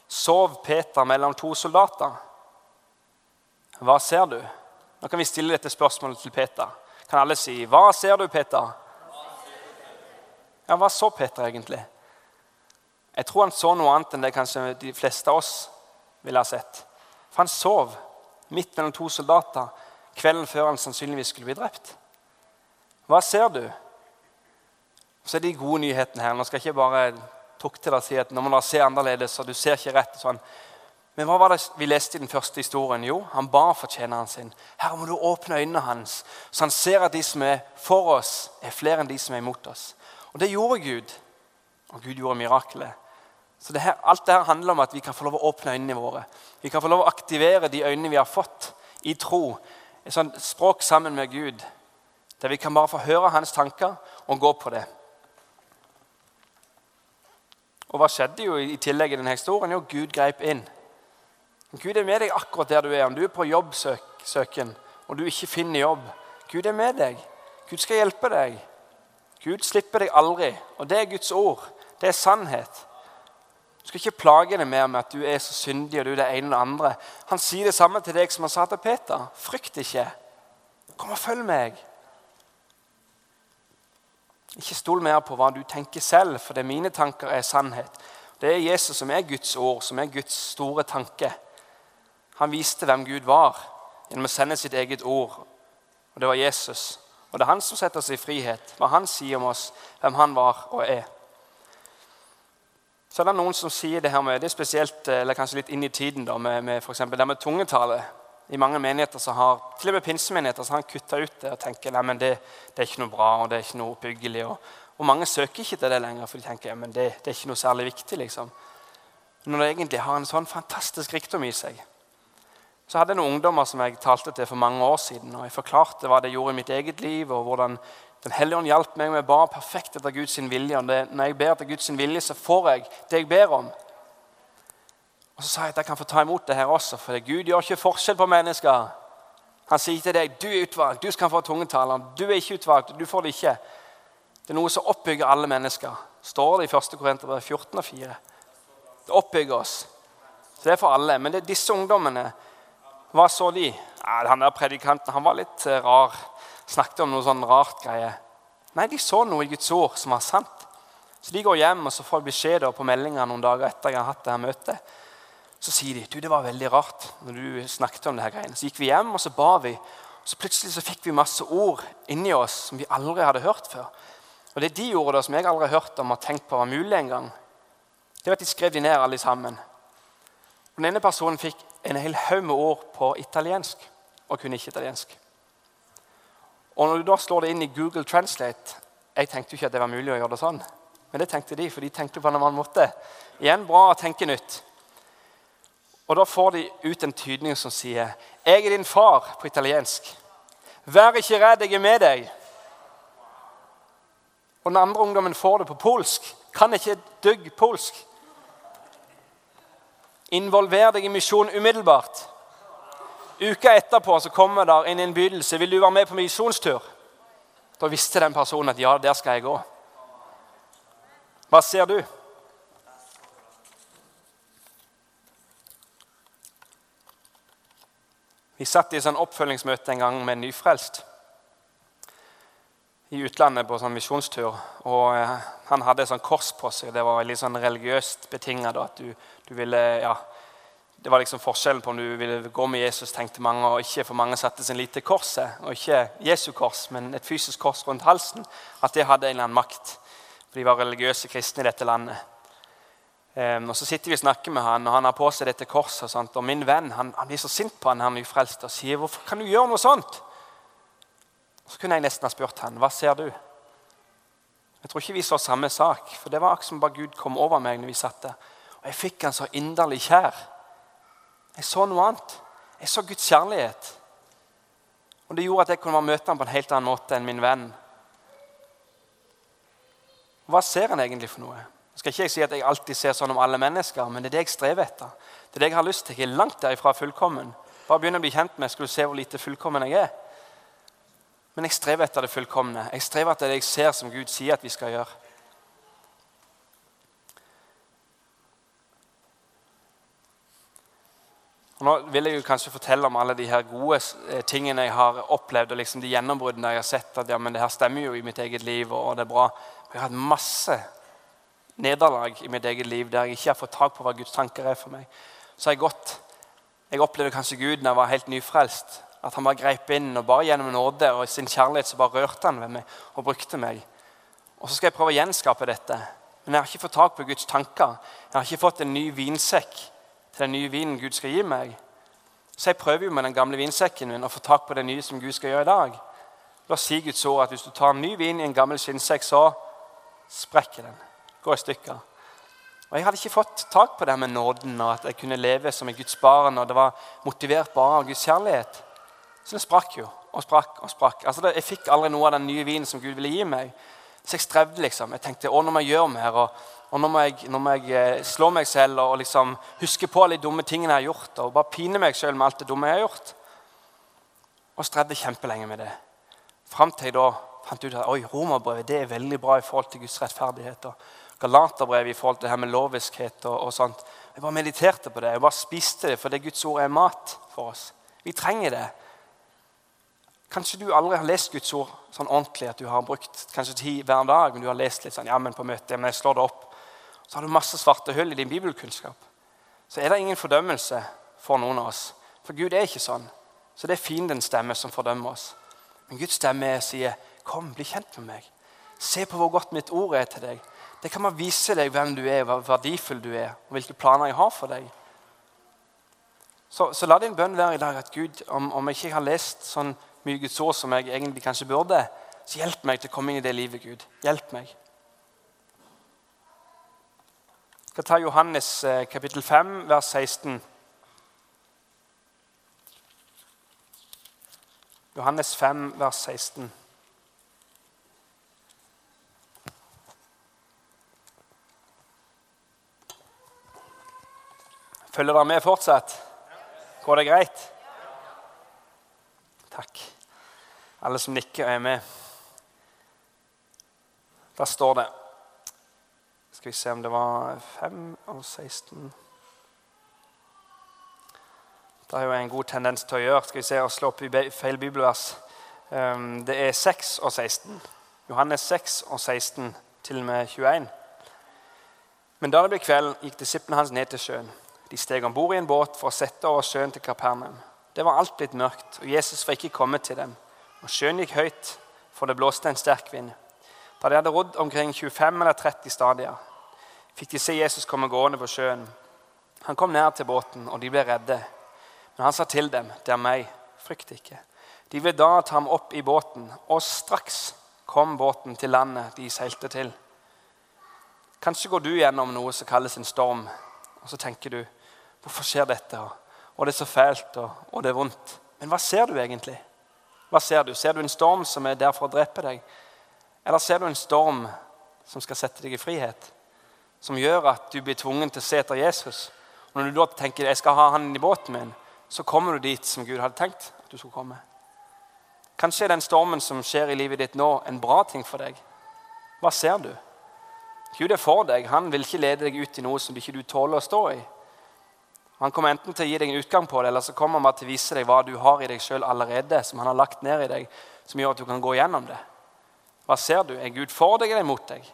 sov Peter mellom to soldater. Hva ser du? Nå kan vi stille dette spørsmålet til Peter. Kan alle si 'Hva ser du, Peter?' Ja, hva så Peter egentlig? Jeg tror han så noe annet enn det kanskje de fleste av oss ville ha sett. For han sov midt mellom to soldater kvelden før han sannsynligvis skulle bli drept. Hva ser du? Så er de gode nyhetene her. Nå skal jeg ikke bare tukte deg og si at nå må dere se annerledes, og du ser ikke rett. sånn. Men hva var det vi leste i den første historien? Jo, han ba for tjeneren sin. Herre, må du åpne øynene hans, så han ser at de som er for oss, er flere enn de som er imot oss. Og det gjorde Gud. Og Gud gjorde miraklet. Så det her, Alt dette handler om at vi kan få lov å åpne øynene våre. Vi kan få lov å aktivere de øynene vi har fått i tro. Et sånt språk sammen med Gud, der vi kan bare få høre hans tanker og gå på det. Og hva skjedde jo i tillegg i denne historien? Jo, Gud greip inn. Gud er med deg akkurat der du er. Om du er på jobbsøken og du ikke finner jobb Gud er med deg. Gud skal hjelpe deg. Gud slipper deg aldri. Og det er Guds ord. Det er sannhet. Du skal ikke plage deg mer med at du er så syndig og du er det ene og det andre. Han sier det samme til deg som han sa til Peter. Frykt ikke. Kom og følg meg. Ikke stol mer på hva du tenker selv, for det er mine tanker er sannhet. Det er Jesus som er Guds ord, som er Guds store tanke. Han viste hvem Gud var gjennom å sende sitt eget ord. Og det var Jesus. Og det er han som setter oss i frihet. Hva han sier om oss, hvem han var og er. Så er det noen som sier det her med det er spesielt, eller kanskje litt inn i tiden da, med, med for det med tungetale. I mange menigheter så har, til og med pinsemenigheter så har han kutta ut det og tenker nei, men det, det, er ikke noe bra og det er ikke noe oppbyggelig. Og, og mange søker ikke til det lenger, for de tenker ja, men det, det er ikke noe særlig viktig. liksom. Når det egentlig har en sånn fantastisk rikdom i seg. Så hadde jeg noen ungdommer som jeg talte til for mange år siden. og Jeg forklarte hva det gjorde i mitt eget liv, og hvordan den hellige ånd hjalp meg med å ba perfekt etter Guds vilje. Og det, når jeg ber etter Guds vilje, så får jeg det jeg ber om. Og Så sa jeg at jeg kan få ta imot det her også, for Gud gjør ikke forskjell på mennesker. Han sier til deg du er utvalgt, du skal få tungetaleren. Du er ikke utvalgt, du får det ikke. Det er noe som oppbygger alle mennesker. Står det i 1. Korinterbrev 14 og 4. Det oppbygger oss. Så det er for alle. Men det, disse ungdommene, hva så de? Ja, han der predikanten han var litt uh, rar snakket om noe sånn rart greie. Nei, de så noe i Guds ord som var sant. Så de går hjem og så får beskjed på meldinga noen dager etter jeg har hatt det her møtet. Så sier de du, det var veldig rart når du snakket om det her greiene. Så gikk vi hjem og så ba vi. Så plutselig så fikk vi masse ord inni oss som vi aldri hadde hørt før. Og det de gjorde da, som jeg aldri har hørt om og tenkt på var mulig engang, det var at de skrev de ned alle sammen. Og Den ene personen fikk en hel haug med ord på italiensk og kunne ikke italiensk. Og når du da slår det inn i Google Translate Jeg tenkte jo ikke at det var mulig å gjøre det sånn. Men det tenkte de, for de tenkte på en annen måte. Igjen bra å tenke nytt. Og da får de ut en tydning som sier 'Jeg er din far' på italiensk. 'Vær ikke redd, jeg er med deg'. Og den andre ungdommen får det på polsk. Kan ikke dugg polsk. Involver deg i misjon umiddelbart. Uka etterpå så kommer der en innbydelse. Vil du være med på misjonstur? Da visste den personen at ja, der skal jeg gå. Hva ser du? Vi satt i sånn oppfølgingsmøte en gang med en nyfrelst i utlandet på sånn misjonstur. og eh, Han hadde et sånn kors på seg. Det var litt sånn religiøst betinga. Ja, det var liksom forskjellen på om du ville gå med Jesus, tenkte mange, og ikke for mange satte sin lit til korset. Og ikke Jesu kors, men et fysisk kors rundt halsen. At det hadde en eller annen makt. For de var religiøse kristne i dette landet. Um, og Så sitter vi og snakker med han, og han har på seg dette korset. Og, og min venn han, han, blir så sint på han, han nyfrelste og sier 'Hvorfor kan du gjøre noe sånt?' Så kunne jeg nesten ha spurt han, 'Hva ser du?' Jeg tror ikke vi så samme sak, for det var akkurat som bare Gud kom over meg når vi satt der. Og jeg fikk han så inderlig kjær. Jeg så noe annet. Jeg så Guds kjærlighet. Og Det gjorde at jeg kunne møte ham på en helt annen måte enn min venn. Hva ser han egentlig for noe? Jeg skal ikke si at jeg alltid ser sånn om alle mennesker, men det er det jeg strever etter. Det er det jeg har lyst til. Jeg er langt derifra fullkommen. Bare begynn å bli kjent med, skal du se hvor lite fullkommen jeg er. Men jeg strever etter det fullkomne. Jeg strever etter det jeg ser som Gud sier at vi skal gjøre. Og nå vil jeg jo kanskje fortelle om alle de her gode eh, tingene jeg har opplevd, og liksom de gjennombruddene jeg har sett. at ja, men det her stemmer jo i mitt eget liv, og det er bra. Jeg har hatt masse nederlag i mitt eget liv der jeg ikke har fått tak på hva Guds tanker er for meg. Så har jeg gått Jeg opplevde kanskje Gud når jeg var helt nyfrelst. At han bare greip inn, og bare gjennom nåde og sin kjærlighet så bare rørte han ved meg og brukte meg. Og Så skal jeg prøve å gjenskape dette. Men jeg har ikke fått tak på Guds tanker. Jeg har ikke fått en ny vinsekk til den nye vinen Gud skal gi meg. Så jeg prøver jo med den gamle vinsekken min å få tak på det nye som Gud skal gjøre i dag. Da sier Guds ord at hvis du tar en ny vin i en gammel skinnsekk, så sprekker den går i stykker. Og Jeg hadde ikke fått tak på det med nåden og at jeg kunne leve som en Guds barn. og det var motivert bare av Guds kjærlighet. Så det sprakk jo og sprakk og sprakk. Altså Jeg fikk aldri noe av den nye vinen som Gud ville gi meg. Så jeg strevde. liksom. Jeg tenkte å, nå må jeg gjøre mer. Og, og nå, må jeg, nå må jeg eh, slå meg selv og liksom huske på alle de dumme tingene jeg har gjort. Og bare pine meg selv med alt det dumme jeg har gjort. Og strevde kjempelenge med det. Fram til jeg da fant ut at oi, romerbrevet det er veldig bra i forhold til Guds rettferdighet. og Galaterbrevet i forhold til det her med loviskhet og, og, sånt. Jeg bare mediterte på det. Jeg bare spiste det, for det Guds ord er mat for oss. Vi trenger det. Kanskje du aldri har lest Guds ord sånn ordentlig at du har brukt kanskje tid hver dag, men du har lest litt sånn, ja, men på møtet, men jeg slår det opp. Så har du masse svarte hull i din bibelkunnskap. Så er det ingen fordømmelse for noen av oss. For Gud er ikke sånn. Så det er fiendens stemme som fordømmer oss. Men Guds stemme sier, 'Kom, bli kjent med meg.' Se på hvor godt mitt ord er til deg. Det kan bare vise deg hvem du er, hvor verdifull du er, og hvilke planer jeg har for deg. Så, så la din bønn være i dag at Gud, om, om jeg ikke har lest sånn mye Guds ord som jeg egentlig kanskje burde, så hjelp meg til å komme inn i det livet, Gud. Hjelp meg. Jeg skal ta Johannes eh, kapittel 5, vers 16. Johannes 5, vers 16. Følger dere med fortsatt? Går det greit? Takk. Alle som nikker, og er med. Der står det Skal vi se om det var 5 og 16 Det har jo en god tendens til å gjøre. Skal vi se og slå opp i feil bibelvers. Ehm, det er 6 og 16. Johannes 6 og 16 til og med 21. Men da det ble kveld, gikk disiplene hans ned til sjøen. De steg om bord i en båt for å sette over sjøen til Kapernaum. Det var alt blitt mørkt, og Jesus var ikke kommet til dem. Og sjøen gikk høyt, for det blåste en sterk vind. Da de hadde rodd omkring 25 eller 30 stadier, fikk de se Jesus komme gående på sjøen. Han kom ned til båten, og de ble redde. Men han sa til dem, 'Det er meg, frykt ikke.' De ville da ta ham opp i båten, og straks kom båten til landet de seilte til. Kanskje går du gjennom noe som kalles en storm, og så tenker du Hvorfor skjer dette? Og det er så fælt, og, og det er vondt. Men hva ser du egentlig? Hva Ser du Ser du en storm som er der for å drepe deg? Eller ser du en storm som skal sette deg i frihet? Som gjør at du blir tvungen til å se etter Jesus? Og Når du da tenker jeg skal ha han i båten min, så kommer du dit som Gud hadde tenkt at du skulle komme. Kanskje er den stormen som skjer i livet ditt nå, en bra ting for deg. Hva ser du? Gud er for deg. Han vil ikke lede deg ut i noe som ikke du tåler å stå i. Han kommer enten til å gi deg en utgang på det, eller så kommer han bare til å vise deg hva du har i deg sjøl allerede, som han har lagt ned i deg, som gjør at du kan gå gjennom det. Hva ser du? Er Gud for deg eller imot deg?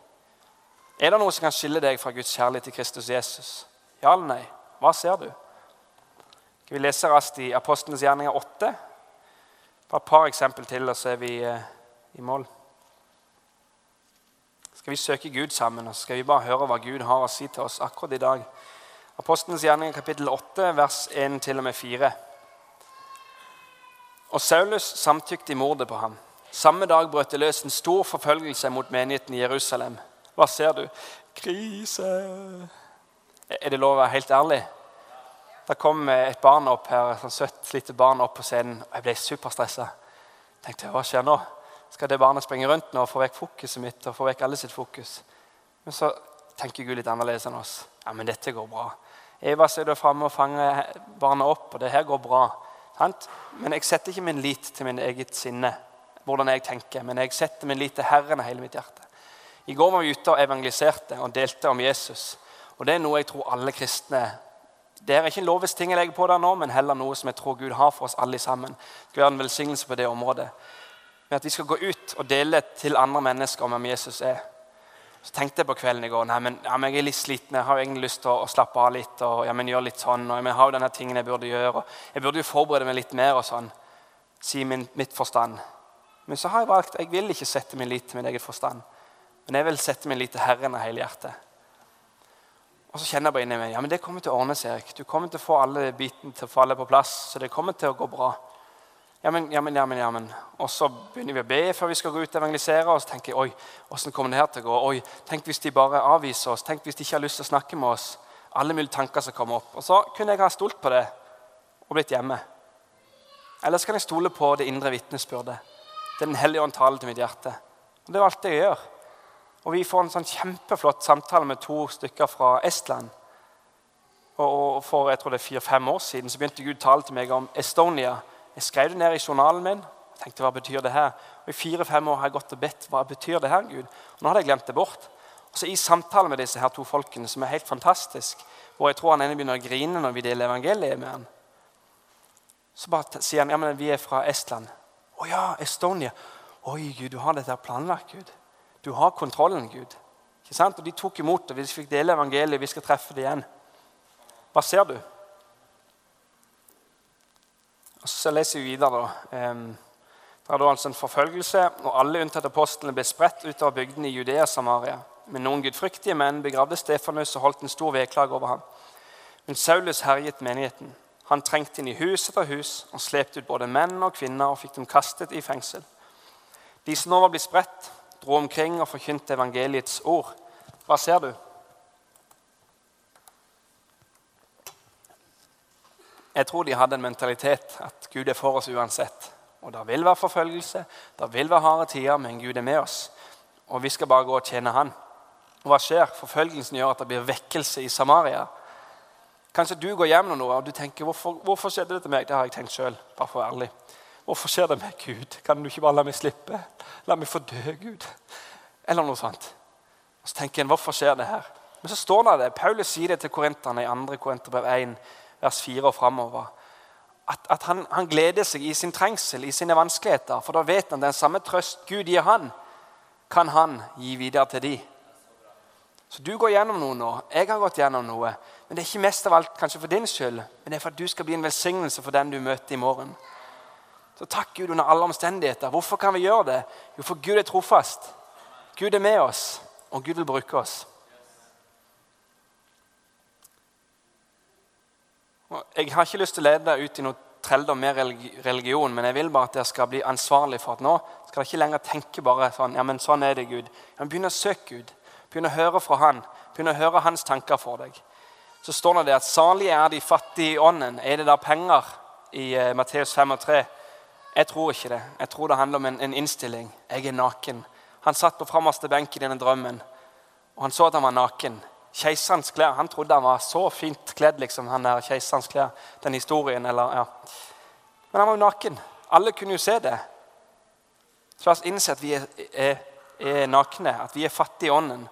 Er det noe som kan skille deg fra Guds kjærlighet til Kristus Jesus? Ja eller nei? Hva ser du? Skal vi lese raskt i Apostlenes gjerninger 8? Bare et par eksempel til, og så er vi eh, i mål skal vi søke Gud sammen og skal vi bare høre hva Gud har å si til oss akkurat i dag. Apostelens gjerninger kapittel 8, vers 1-4. Og Saulus samtykte i mordet på ham. Samme dag brøt det løs en stor forfølgelse mot menigheten i Jerusalem. Hva ser du? Krise. Er det lov å være helt ærlig? Da kom et barn opp her, et søtt lite barn opp på scenen. og Jeg ble superstressa. Tenkte, hva skjer nå? skal det barnet springe rundt nå og få vekk fokuset mitt og få vekk alle sitt fokus. Men så tenker Gud litt annerledes enn oss. Ja, men dette går bra. Eva står framme og fanger barna opp, og det her går bra. Sant? Men jeg setter ikke min lit til min eget sinne, hvordan jeg tenker, men jeg setter min lit til Herren av hele mitt hjerte. I går var vi ute og evangeliserte og delte om Jesus. Og Det er noe jeg tror alle kristne Det er ikke en lovisk ting jeg legger på der nå, men heller noe som jeg tror Gud har for oss alle sammen. Gud har en velsignelse på det området Men at vi skal gå ut og dele til andre mennesker om hvem Jesus er. Så tenkte jeg på kvelden i går nei, men, ja, men jeg er litt sliten. Jeg har egentlig lyst til å, å slappe av litt. og ja, men gjøre litt sånn, og Jeg har jo denne tingen jeg burde gjøre. og Jeg burde jo forberede meg litt mer. og sånn, Si min, mitt forstand. Men så har jeg valgt jeg vil ikke sette min lit til min eget forstand. Men jeg vil sette min lit til Herren av hele hjertet. Og så kjenner jeg bare inni meg ja, men det kommer til å ordne seg. Erik. Du kommer til å få alle bitene til å falle på plass. Så det kommer til å gå bra. Jammen, jamen, jamen, jamen. Og så begynner vi å be før vi skal gå ut og evangelisere. Og så tenker jeg, oi, hvordan kommer det her til å gå? Oi, Tenk hvis de bare avviser oss. Tenk hvis de ikke har lyst til å snakke med oss. Alle mulige tanker som kommer opp. Og så kunne jeg ha stolt på det og blitt hjemme. Eller så kan jeg stole på det indre vitnesbyrdet. Det er Den hellige ånd taler til mitt hjerte. Og Det er alt jeg gjør. Og vi får en sånn kjempeflott samtale med to stykker fra Estland. Og For jeg tror det er fire-fem år siden så begynte Gud å tale til meg om Estonia jeg skrev det ned i journalen min. Jeg tenkte, hva betyr det her? Og I fire-fem år har jeg gått og bedt hva betyr det her, Gud? Og Nå hadde jeg glemt det bort. Og så I samtale med disse her to folkene, som er helt fantastisk, hvor jeg tror han ene begynner å grine når vi deler evangeliet med han, så bare sier han ja, men vi er fra Estland. Å ja, Estonia. Oi, Gud, du har dette planlagt, Gud. Du har kontrollen, Gud. Ikke sant? Og De tok imot det. Vi fikk dele evangeliet. Vi skal treffe det igjen. Hva ser du? Og Så leser vi videre. da. det er da altså en forfølgelse, og alle unntatt apostlene ble spredt utover bygdene i Judea Samaria. Men noen gudfryktige menn begravde Stefanus og holdt en stor vedklag over ham. Men Saulus herjet menigheten. Han trengte inn i hus etter hus og slepte ut både menn og kvinner og fikk dem kastet i fengsel. De som nå var blitt spredt, dro omkring og forkynte evangeliets ord. Hva ser du? Jeg tror de hadde en mentalitet at Gud er for oss uansett. Og Det vil være forfølgelse, det vil være harde tider, men Gud er med oss. Og vi skal bare gå og tjene Han. Og Hva skjer? Forfølgelsen gjør at det blir vekkelse i Samaria. Kanskje du går hjem nå og du tenker hvorfor, hvorfor skjedde det til meg? Det har jeg tenkt sjøl. Bare for ærlig. Hvorfor skjer det med Gud? Kan du ikke bare la meg slippe? La meg få dø, Gud. Eller noe sånt. Og Så tenker en, hvorfor skjer det her? Men så står det det. Paulus sier det til korinterne i 2. Korinterbrev 1 vers 4 og framover. At, at han, han, gleder seg i sin trengsel, i sine vanskeligheter. For da vet han den samme trøst Gud gir han, kan han gi videre til de. Så du går gjennom noe nå. Jeg har gått gjennom noe. Men det er ikke mest av alt kanskje for din skyld, men det er for at du skal bli en velsignelse for den du møter i morgen. Så takk Gud under alle omstendigheter. Hvorfor kan vi gjøre det? Jo, for Gud er trofast. Gud er med oss, og Gud vil bruke oss. Jeg har ikke lyst til å lede deg ut i noe trelldom med religion, men jeg vil bare at dere skal bli ansvarlig for at nå skal dere ikke lenger tenke bare sånn ja, men sånn er det, Gud. Ja, Begynn å søke Gud. Begynn å høre fra Han. Begynn å høre Hans tanker for deg. Så står det at salige er de fattige i ånden. Er det da penger i uh, Matteus 5 og 3? Jeg tror ikke det. Jeg tror det handler om en, en innstilling. Jeg er naken. Han satt på framerste benk i denne drømmen, og han så at han var naken keiserens klær. Han trodde han var så fint kledd, liksom, han der keiserens klær. Den historien, eller, ja. Men han var jo naken. Alle kunne jo se det. Så la oss innse at vi er, er, er nakne, at vi er fattige i ånden.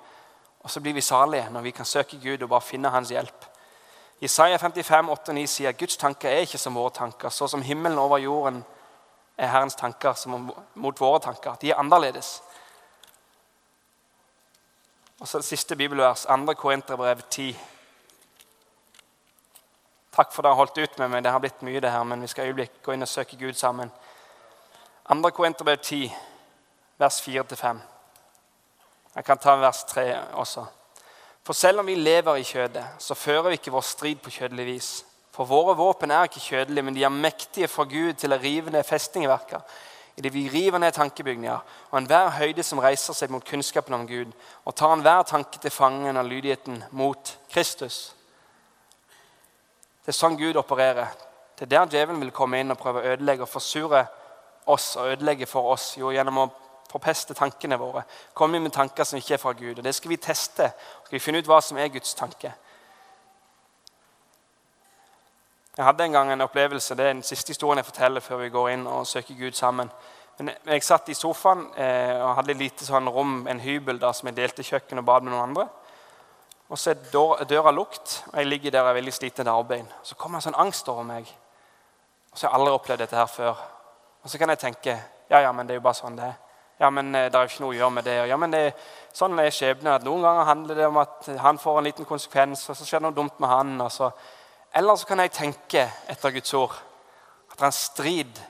Og så blir vi salige når vi kan søke Gud og bare finne hans hjelp. Isaiah 55, 8 9 sier Guds tanker er ikke som våre tanker. Så som himmelen over jorden er Herrens tanker som mot våre tanker. De er annerledes. Og så det siste bibelvers, 2. Korinterbrev 10. Takk for at dere har holdt ut med meg. Det har blitt mye, det her, men vi skal øyeblikk gå inn og søke Gud sammen. 2. Korinterbrev 10, vers 4-5. Jeg kan ta vers 3 også. For selv om vi lever i kjødet, så fører vi ikke vår strid på kjødelig vis. For våre våpen er ikke kjødelige, men de er mektige for Gud til å rive ned festningverker. Idet vi river ned tankebygninger og enhver høyde som reiser seg mot kunnskapen om Gud, og tar enhver tanke til fangen av lydigheten mot Kristus. Det er sånn Gud opererer. Det er der djevelen vil komme inn og prøve å ødelegge og forsure oss og ødelegge for oss jo gjennom å forpeste tankene våre. Komme med tanker som ikke er fra Gud. Og Det skal vi teste. Skal vi finne ut hva som er Guds tanke. Jeg hadde en gang en opplevelse, det er den siste historien jeg forteller før vi går inn og søker Gud sammen. Men Jeg satt i sofaen eh, og hadde et lite sånn rom, en hybel der, som jeg delte kjøkken og bad med noen andre. Og Så er døra, døra lukt, og jeg ligger der og er veldig sliten av arbeid. Så kommer en sånn angst over meg. Og så har jeg aldri opplevd dette her før. Og så kan jeg tenke ja, ja, men det er jo bare sånn det er. Ja, men eh, det er jo ikke noe å gjøre med det. Ja, men det, sånn er skjebnen. Noen ganger handler det om at han får en liten konsekvens, og så skjer det noe dumt med han. og Så. Eller så kan jeg tenke etter Guds ord at det er en strid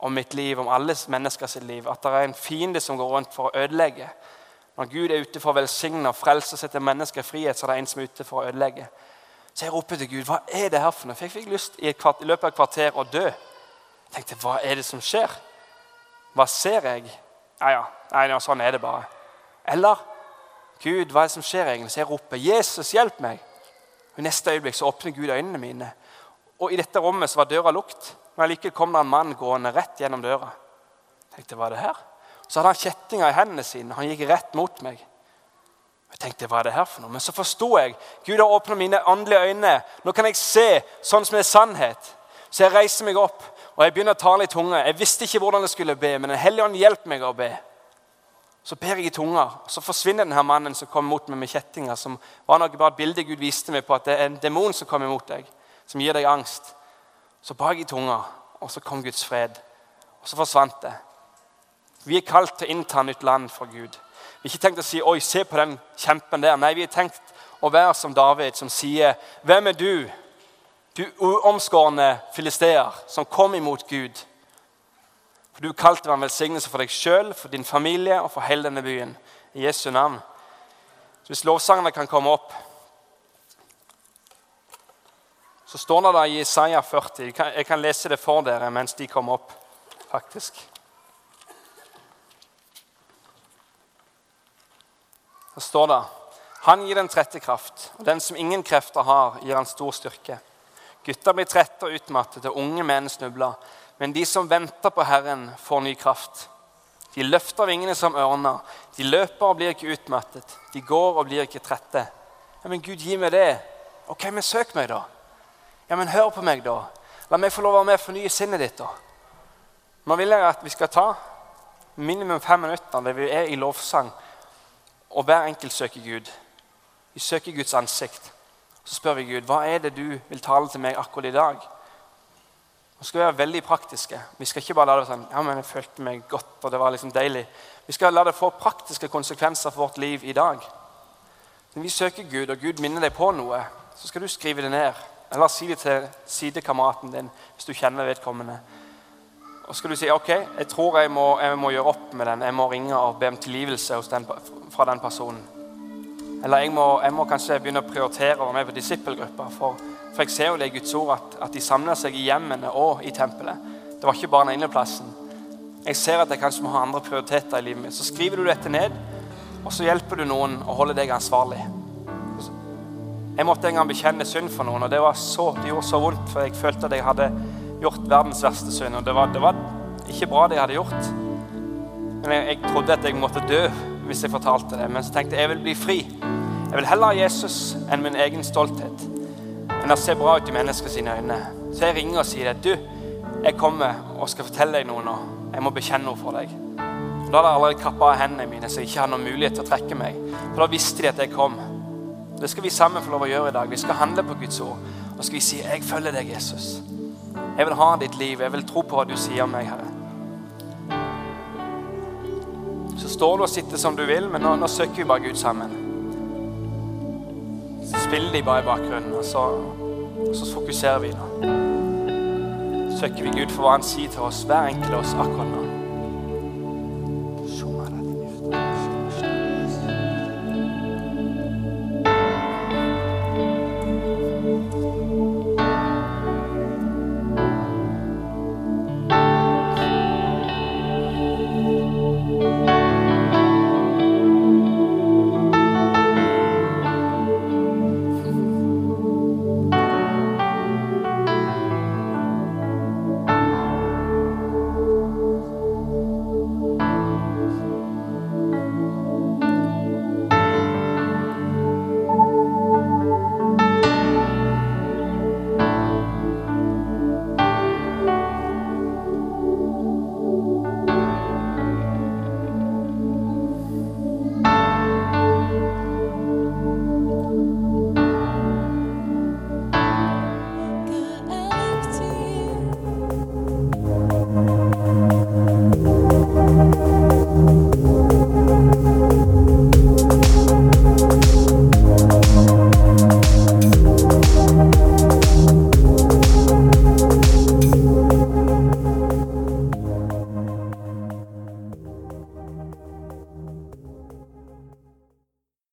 om mitt liv, om alle menneskers liv. At det er en fiende som går rundt for å ødelegge. Når Gud er ute for å velsigne og frelse og sette mennesker i frihet, så er det en som er ute for å ødelegge. Så jeg roper til Gud hva er det her for noe? For jeg fikk lyst i, kvart, i løpet av et kvarter å dø. Jeg tenkte, hva er det som skjer? Hva ser jeg? Ja, ja. Nei, ja, sånn er det bare. Eller Gud, hva er det som skjer egentlig? Så jeg roper 'Jesus, hjelp meg'. I neste øyeblikk så åpner Gud øynene mine. Og I dette rommet så var døra lukt. Men allikevel kom det en mann gående rett gjennom døra. Jeg tenkte, hva er det her? Så hadde han kjettinga i hendene sine. Han gikk rett mot meg. Jeg tenkte, hva er det her for noe? Men så forsto jeg. Gud har åpna mine åndelige øyne. Nå kan jeg se sånn som er sannhet. Så jeg reiser meg opp og jeg begynner å tale i tunge. Jeg visste ikke hvordan jeg skulle be, men Den hellige ånd hjelper meg å be. Så ber jeg i tunga, og så forsvinner denne mannen som kom mot meg med kjettinger. som var noe bare et bilde Gud viste meg på at det er en demon som kommer mot deg, som gir deg angst. Så ba jeg i tunga, og så kom Guds fred. Og så forsvant det. Vi er kalt til å innta nytt land for Gud. Vi har ikke tenkt å si 'oi, se på den kjempen der'. Nei, vi har tenkt å være som David, som sier 'Hvem er du, du uomskårne filisteer som kom imot Gud. Du kalte meg en velsignelse for deg sjøl, for din familie og for hele denne byen. I Jesu navn. Så Hvis lovsangene kan komme opp Så står det da i Isaiah 40 Jeg kan lese det for dere mens de kommer opp, faktisk. Det står det Han gir den trette kraft, og den som ingen krefter har, gir han stor styrke. Gutter blir trette og utmattede, unge menn snubler. Men de som venter på Herren, får ny kraft. De løfter vingene som ørner. De løper og blir ikke utmattet. De går og blir ikke trette. Ja, Men Gud, gi meg det. Ok, men søk meg, da. Ja, men hør på meg, da. La meg få lov å være med og fornye sinnet ditt, da. Nå vil jeg at vi skal ta minimum fem minutter der vi er i lovsang, og hver enkelt søker Gud. Vi søker Guds ansikt. Så spør vi Gud hva er det du vil tale til meg akkurat i dag. Nå skal vi være veldig praktiske. Vi skal ikke bare la det være sånn ja, men jeg følte meg godt, og det var liksom deilig. Vi skal la det få praktiske konsekvenser for vårt liv i dag. Når vi søker Gud, og Gud minner deg på noe, så skal du skrive det ned. Eller si det til sidekameraten din hvis du kjenner vedkommende. Og skal du si ok, jeg tror jeg må, jeg må gjøre opp med den. Jeg må ringe og be om tilgivelse den, fra den personen. Eller jeg må, jeg må, kanskje begynne å prioritere å være med på disippelgruppa. For, jo det i Guds ord at, at de samla seg i hjemmene og i tempelet. Det var ikke bare den ene plassen. Jeg ser at jeg kanskje må ha andre prioriteter i livet mitt. Så skriver du dette ned, og så hjelper du noen å holde deg ansvarlig. Jeg måtte en gang bekjenne synd for noen, og det, så, det gjorde så vondt. For jeg følte at jeg hadde gjort verdens verste synd. Og det var, det var ikke bra, det jeg hadde gjort. Men jeg, jeg trodde at jeg måtte dø hvis jeg fortalte det. Men så tenkte jeg jeg vil bli fri. Jeg vil heller ha Jesus enn min egen stolthet. Men det ser bra ut i menneskers øyne. Så jeg ringer og sier det. Du, jeg kommer og skal fortelle deg noe nå. Jeg må bekjenne noe for deg. Da hadde jeg allerede kappa av hendene mine, så jeg ikke hadde noen mulighet til å trekke meg. For da visste de at jeg kom. Det skal vi sammen få lov å gjøre i dag. Vi skal handle på Guds ord. Og skal vi si 'Jeg følger deg, Jesus'. Jeg vil ha ditt liv. Jeg vil tro på hva du sier om meg, Herre. Så står du og sitter som du vil, men nå, nå søker vi bare Gud sammen. Spiller de bare i bakgrunnen, og så, så fokuserer vi nå. Søker vi Gud for hva Han sier til oss, hver enkelt av oss akkurat nå.